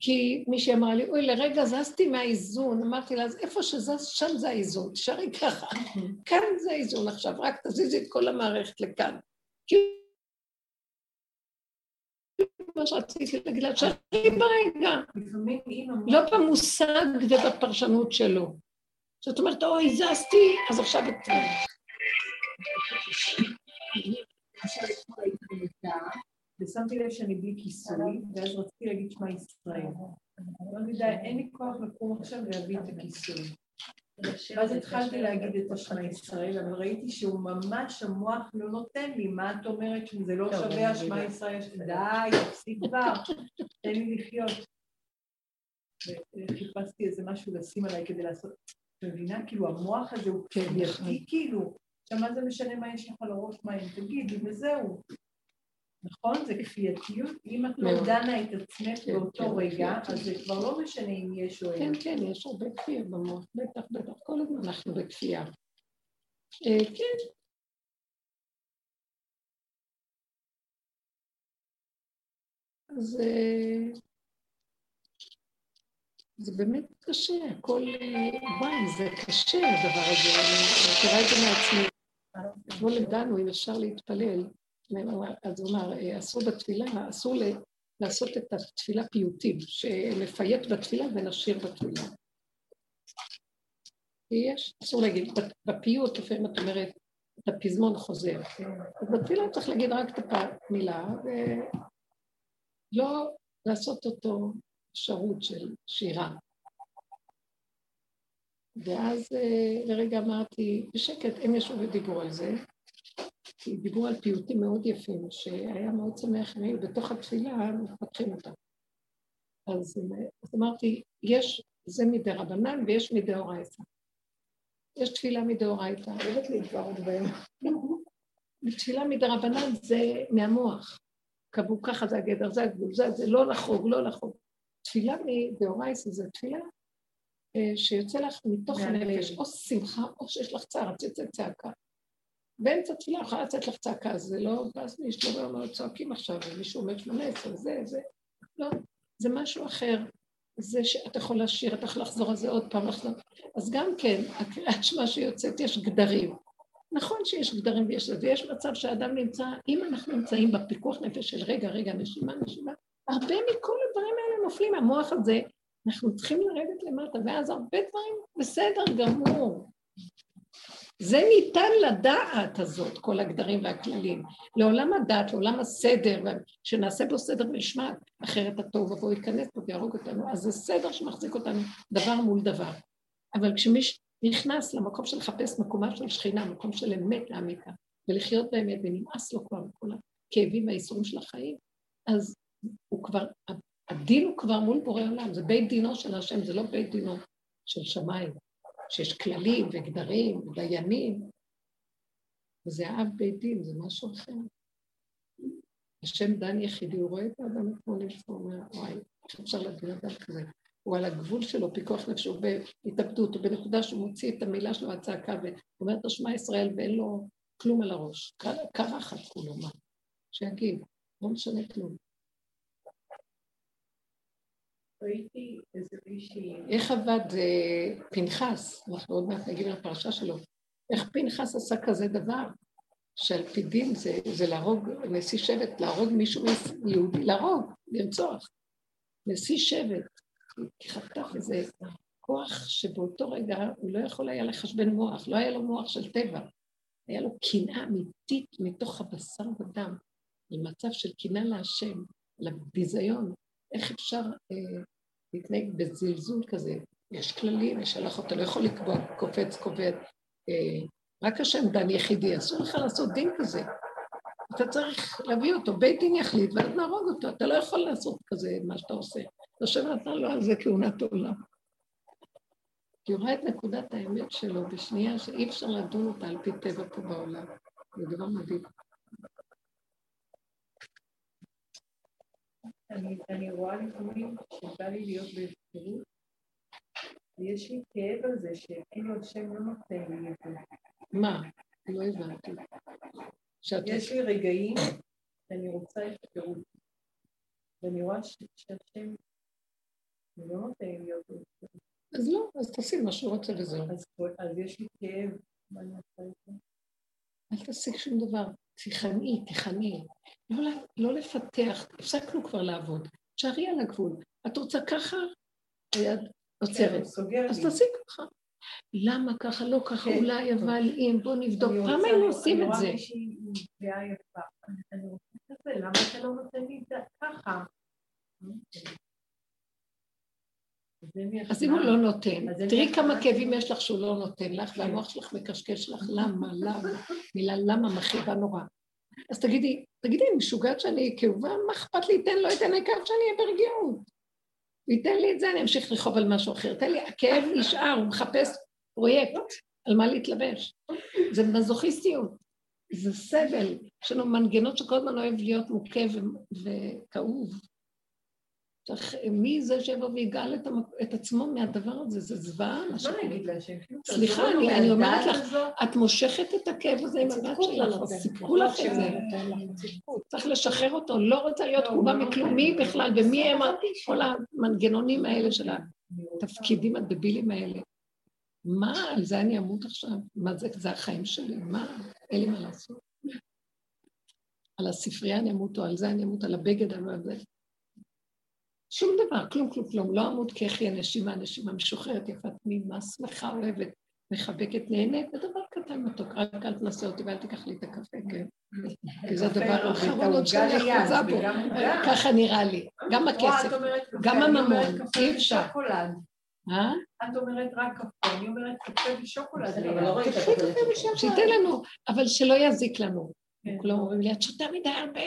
כי מישהי אמרה לי, אוי, לרגע זזתי מהאיזון, אמרתי לה, אז איפה שזז, שם זה האיזון, תשארי ככה, <laughs> כאן זה האיזון עכשיו, רק תזיזי את כל המערכת לכאן. מה שרציתי להגיד לה, תשארי ברגע, לא במושג ובפרשנות שלו. זאת אומרת, אוי, זזתי, אז עכשיו... ושמתי לב שאני בלי כיסוי, ואז רציתי להגיד שמע ישראל. אמרתי, די, אין לי כוח לקום עכשיו ולהביא את הכיסוי. ואז התחלתי להגיד את השמע ישראל, אבל ראיתי שהוא ממש, המוח לא נותן לי, מה את אומרת שזה לא שווה השמע ישראל? די, תפסיק כבר, תן לי לחיות. וחיפשתי איזה משהו לשים עליי כדי לעשות, את מבינה? כאילו המוח הזה הוא כבייתי כאילו, עכשיו, זה משנה מה יש לך לראש הראש, מה אם תגידי, וזהו. נכון? זה כפייתיות. אם את לא דנה את עצמך כן, באותו כן, רגע, כן, אז זה כבר לא משנה אם יש או אין. כן, כן, יש הרבה כפייה במוח. בטח, בטח, כל הזמן אנחנו בכפייה. אה, כן. אז אה, זה באמת קשה, הכל אה, וואי, זה קשה הדבר הזה, אני מכירה את זה מעצמי. אתמול הגענו, אם אפשר להתפלל, אז הוא אמר, אה, אסור בתפילה, אסור לעשות את התפילה פיוטים, שנפייט בתפילה ונשאיר בתפילה. יש, אסור להגיד, בפיוט לפעמים את אומרת, את הפזמון חוזר. אז בתפילה צריך להגיד רק את המילה, ולא לעשות אותו אפשרות של שירה. ואז אה, לרגע אמרתי, בשקט, הם ישבו ודיברו על זה, כי דיברו על פיוטים מאוד יפים, שהיה מאוד שמח אם היו בתוך התפילה, מפתחים אותם. אז, אז אמרתי, יש, זה מדי רבנן ויש מדי אורייתא. יש תפילה מדאורייתא. אוהבת להתגאות בהם. תפילה מדרבנן זה מהמוח. קבעו ככה, זה הגדר, זה הגבול, זה, זה לא לחוג, לא לחוג. תפילה מדאורייתא זה תפילה אה, שיוצא לך מתוך הנפש, או שמחה, או שיש לך צער, את יוצאת צעקה. באמצע תפילה יכולה לצאת לך צעקה, זה לא ואז מי לא אומר, צועקים עכשיו, ומישהו אומר שמונה עשר, זה, זה. לא, זה משהו אחר. זה שאתה יכול לשיר, אתה יכול לחזור על זה עוד פעם, לחזור. אז גם כן, הקריאת שמע שיוצאת, יש גדרים. נכון שיש גדרים ויש זה, ויש מצב שאדם נמצא, אם אנחנו נמצאים בפיקוח נפש של רגע, רגע, נשימה, נשימה, הרבה מכל הדברים האלה נופלים, המוח הזה, אנחנו צריכים לרדת למטה, ואז הרבה דברים בסדר גמור. זה ניתן לדעת הזאת, כל הגדרים והכללים. לעולם הדעת, לעולם הסדר, שנעשה בו סדר משמעת, אחרת התוהו ובואו ייכנס פה ויהרוג אותנו. אז זה סדר שמחזיק אותנו דבר מול דבר. אבל כשמי נכנס למקום של לחפש מקומה של שכינה, מקום של אמת לאמיתה, ולחיות באמת, ונמאס לו כבר מכל הכאבים והאיסורים של החיים, אז הוא כבר, הדין הוא כבר מול בורא עולם, זה בית דינו של השם, זה לא בית דינו של שמיים. שיש כללים וגדרים ודיינים, וזה אב בית דין, זה משהו אחר. השם דן יחידי, הוא רואה את האדם כמו נפסו, הוא אומר, וואי, איך אפשר לדין אדם כזה? הוא על הגבול שלו, פיקוח נפשו, בהתאבדות, הוא בנקודה שהוא מוציא את המילה שלו, הצעקה, ואומר את השמע ישראל, ואין לו כלום על הראש. קרחת כולו, מה? שיגיד, לא משנה כלום. איך עבד אה, פנחס, אנחנו עוד מעט נגיד על הפרשה שלו, איך פנחס עשה כזה דבר, שעל פי דין זה, זה להרוג נשיא שבט, להרוג מישהו יהודי, להרוג, לרצוח. נשיא שבט, כי חטף איזה כוח שבאותו רגע הוא לא יכול היה לחשבן מוח, לא היה לו מוח של טבע, היה לו קנאה אמיתית מתוך הבשר ודם, למצב של קנאה להשם, לביזיון, איך אפשר אה, להתנהג בזלזול כזה? יש כללים, יש הלכות, אתה לא יכול לקבוע קופץ קובץ. אה, רק השם דן יחידי, אסור לך לעשות דין כזה. אתה צריך להביא אותו, בית דין יחליט, ואז נהרוג אותו. אתה לא יכול לעשות כזה, מה שאתה עושה. השם נתן לו על זה כהונת עולם. כי הוא רואה את נקודת האמת שלו בשנייה שאי אפשר לדון אותה על פי טבע פה בעולם. זה דבר מדהים. אני, אני רואה לפעמים שבא לי להיות בהפקרות, ויש לי כאב על זה שכאילו השם לא נותן לי את זה. מה? לא הבנתי. יש לי רגעים שאני רוצה הפקרות, ואני רואה שהשם לא נותן לי להיות בהפקרות. אז לא, אז תעשי מה שהוא רוצה וזהו. אז, אז יש לי כאב, מה אני עושה איתו? אל תשיג שום דבר. תיכני, תיכני. לא, לא לפתח, הפסקנו כבר לעבוד. תשארי על הגבול. את רוצה ככה, היד עוצרת. כן, אז תעשי ככה. למה ככה, לא ככה, כן. אולי אבל אם, בוא נבדוק. פעם היינו עושים את זה. אני רואה מישהי נפגעה יפה. אני רוצה את זה, למה אתה לא נותן לי את זה ככה? אז אם הוא לא נותן, תראי כמה כאבים יש לך שהוא לא נותן לך, והמוח שלך מקשקש לך, למה, למה, מילה למה מכאיבה נורא. אז תגידי, תגידי, אני משוגעת שאני כאובה, מה אכפת לי, ייתן, לא ייתן, העיקר שאני אהיה ברגיעות. ייתן לי את זה, אני אמשיך לכאוב על משהו אחר. תן לי, הכאב נשאר, הוא מחפש פרויקט על מה להתלבש. זה מזוכיסטיות, זה סבל. יש לנו מנגנות שכל הזמן אוהב להיות מוכה וכאוב. צריך, מי זה שיבוא ויגאל את, המק... את עצמו מהדבר הזה? זה זוועה, מה שקורה. נגיד להשם? סליחה, אני- אני אומרת לך. את מושכת את הכאב הזה עם הבת לא שלך. אז סיפקו לך את זה. צריך לשחרר אותו, לא רוצה להיות לא, קרובה הוא לא מכלום. מי בכלל ומי הם כל המנגנונים האלה של התפקידים הדבילים האלה? מה, על זה אני אמות עכשיו? מה זה, זה החיים שלי? מה? אין לי מה לעשות. על הספרייה אני אמות, או על זה אני אמות, על הבגד, על זה. שום דבר, כלום, כלום, כלום. לא אמות כי איך היא הנשימה, הנשימה משוחררת, יפת תמימה, שמחה, אוהבת, מחבקת, נהנית, זה דבר קטן מתוק, רק אל תנסה אותי ואל תיקח לי את הקפה, כן? כי <laughs> זה הדבר האחרון עוד שאני אחוזה בו. ככה נראה לי. גם הכסף. גם אני הממון, אי אפשר. אה? את אומרת רק קפה, אני אומרת קפה ושוקולד. לא קפה. ושוקולד. שייתן לנו, אבל שלא יזיק לנו. כן. כולם אומרים לי, את שותה מדי הרבה,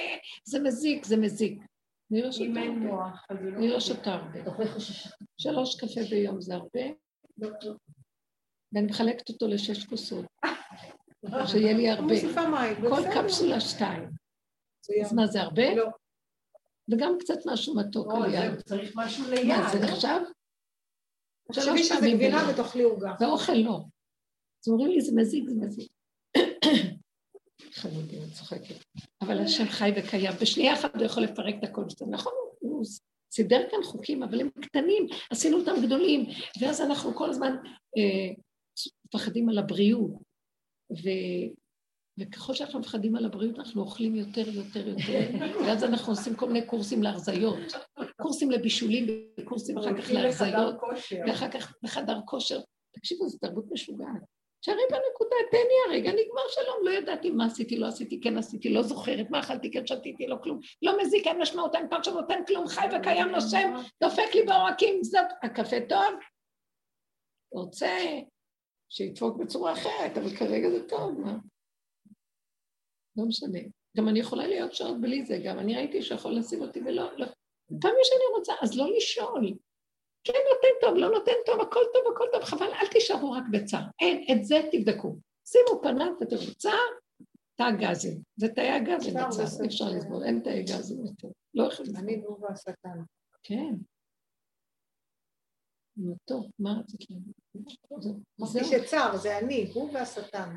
זה מזיק, זה מזיק. אני לא אם שותה הרבה. לא... אני לא שותה הרבה. שלוש קפה ביום זה הרבה, ואני מחלקת אותו לשש כוסות, שיהיה לי הרבה. כל. קפסולה שתיים. אז מה זה הרבה? לא. וגם קצת משהו מתוק על יד. צריך משהו ליד. מה, זה נחשב? תחשבי שזה גבינה. ותאכלי עוגה. ואוכל לא. אז אומרים לי, זה מזיק, זה מזיק. חמודי, אני צוחקת. אבל השם חי וקיים. בשנייה אחת הוא יכול לפרק את הכל. זה נכון, הוא סידר כאן חוקים, אבל הם קטנים, עשינו אותם גדולים, ואז אנחנו כל הזמן אה, מפחדים על הבריאות. ו... וככל שאנחנו מפחדים על הבריאות, אנחנו אוכלים יותר, יותר, יותר, <laughs> ואז אנחנו עושים כל מיני קורסים להרזיות, קורסים לבישולים, וקורסים אחר כך להרזיות. ואחר כך בחדר כושר. תקשיבו, זו תרבות משוגעת. שערי בנקודה, תן לי הרגע, נגמר שלום, לא ידעתי מה עשיתי, לא עשיתי, כן עשיתי, לא זוכרת, מה אכלתי, כן שתיתי, לא כלום. לא מזיק, אין משמעות, אין פרשנות, אין כלום, חי וקיים נושם, דופק לי בעורקים, זאת, הקפה טוב. רוצה שידפוק בצורה אחרת, אבל כרגע זה טוב, מה? לא משנה. גם אני יכולה להיות שעות בלי זה, גם אני ראיתי שיכול לשים אותי ולא, לא. פעם שאני רוצה, אז לא לשאול. כן נותן טוב, לא נותן טוב, הכל טוב, הכל טוב, חבל, אל תישארו רק בצער. אין, את זה תבדקו. שימו פניו ותראו, צער, תא גזים. זה תאי הגזים צער בצער, אי אפשר. לסבול, אין תאי גזים יותר. לא יכול לסבול. אני נו והשטן. כן. נו, טוב, מה רצית להגיד? זהו. שצער זה אני, הוא והשטן.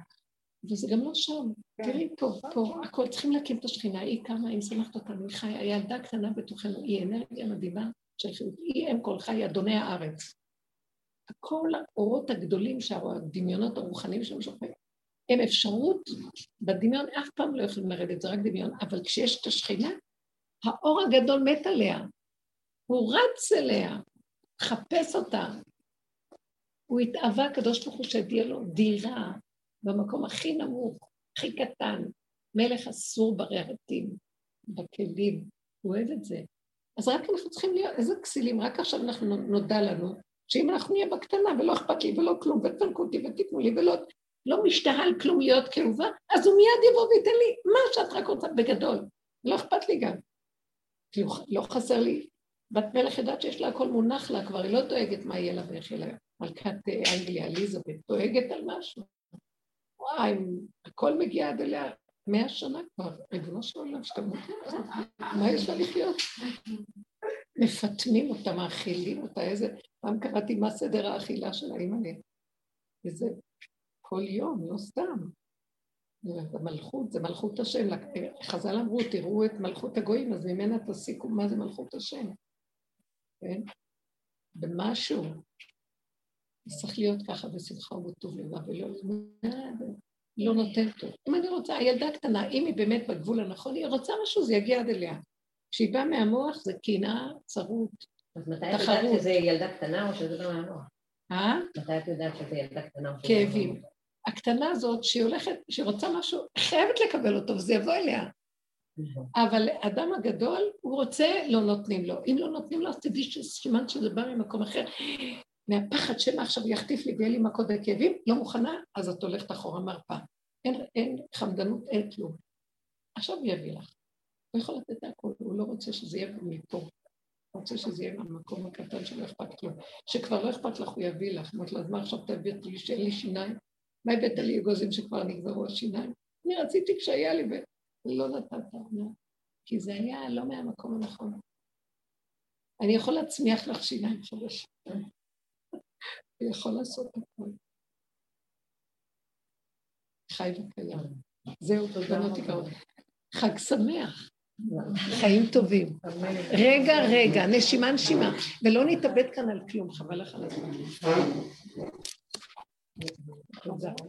וזה גם לא שם. כן. תראי פה, פה, הכל, צריכים להקים את השכינה, היא קמה, היא שמחת אותנו, היא חיה, היא ילדה קטנה בתוכנו, היא אנרגיה מדהימה של חיות, היא אם כל חי, אדוני הארץ. כל האורות הגדולים, שהדמיונות הרוחניים שהם שופטים, הם אפשרות, בדמיון אף פעם לא יכולים לרדת, זה רק דמיון, אבל כשיש את השכינה, האור הגדול מת עליה, הוא רץ אליה, חפש אותה. הוא התאווה, הקדוש ברוך הוא, שתהיה לו דירה במקום הכי נמוך, הכי קטן, מלך אסור ברהטים, בכלים, הוא אוהב את זה. אז רק אנחנו צריכים להיות, איזה כסילים, רק עכשיו אנחנו נודע לנו, שאם אנחנו נהיה בקטנה ולא אכפת לי ולא כלום, ותפנקו אותי ותיתנו לי ולא לא משתהה על כלום להיות כאובה, אז הוא מיד יבוא וייתן לי מה שאת רק רוצה בגדול. לא אכפת לי גם. כאילו, לא חסר לי. בת מלך יודעת שיש לה הכל מונח לה כבר, היא לא דואגת מה יהיה לה ואיך יהיה לה. מלכת אה, אנגליה, אליזבת, דואגת על משהו. וואי, הכל מגיע עד אליה מאה שנה כבר, ריבונו של עולם, שאתה מוכר, מה יש לה לחיות? מפטמים אותה, מאכילים אותה, איזה... פעם קראתי מה סדר האכילה של האימא וזה כל יום, לא סתם. מלכות, זה מלכות השם. חז"ל אמרו, תראו את מלכות הגויים, אז ממנה תסיקו מה זה מלכות השם. כן? במשהו. צריך להיות ככה בשמחה ובטוב לבב, ולא לא נותן טוב. אם אני רוצה, הילדה הקטנה, אם היא באמת בגבול הנכון, היא רוצה משהו, זה יגיע עד אליה. כשהיא באה מהמוח זה קנאה, צרות, אז מתי את תחרות. יודעת שזה ילדה קטנה או שזה לא מהמוח? אה? מתי את יודעת שזה ילדה קטנה או שזה כאבים. הקטנה הזאת, שהיא הולכת, שהיא רוצה משהו, חייבת לקבל אותו, וזה יבוא אליה. נכון. אבל האדם הגדול, הוא רוצה, לא נותנים לו. אם לא נותנים לו, אז תדעי שסימן שזה בא ממקום אחר. מהפחד שמא עכשיו יחטיף לי ויהיה לי מכות וכאבים, לא מוכנה, אז את הולכת אחורה מרפאה. אין, אין חמדנות, אין כלום. עכשיו הוא יביא לך. הוא יכול לתת הכול, הוא לא רוצה שזה יהיה מפה. הוא רוצה שזה יהיה מהמקום הקטן שלא אכפת כלום. שכבר לא אכפת לך, הוא יביא לך. אמרת לה, אז מה עכשיו תביא אותי שאין לי שיניים? מה הבאת לי אגוזים שכבר נגזרו השיניים? אני רציתי כשהיה לי, ולא נתת. כי זה היה לא מהמקום הנכון. אני יכול להצמיח לך שיניים חדשים. הוא יכול לעשות הכול. חי וקיים. זהו, בנות יקרות. חג שמח. חיים טובים. רגע, רגע, נשימה, נשימה. ולא נתאבד כאן על כלום, חבל לך על הזמן. תודה.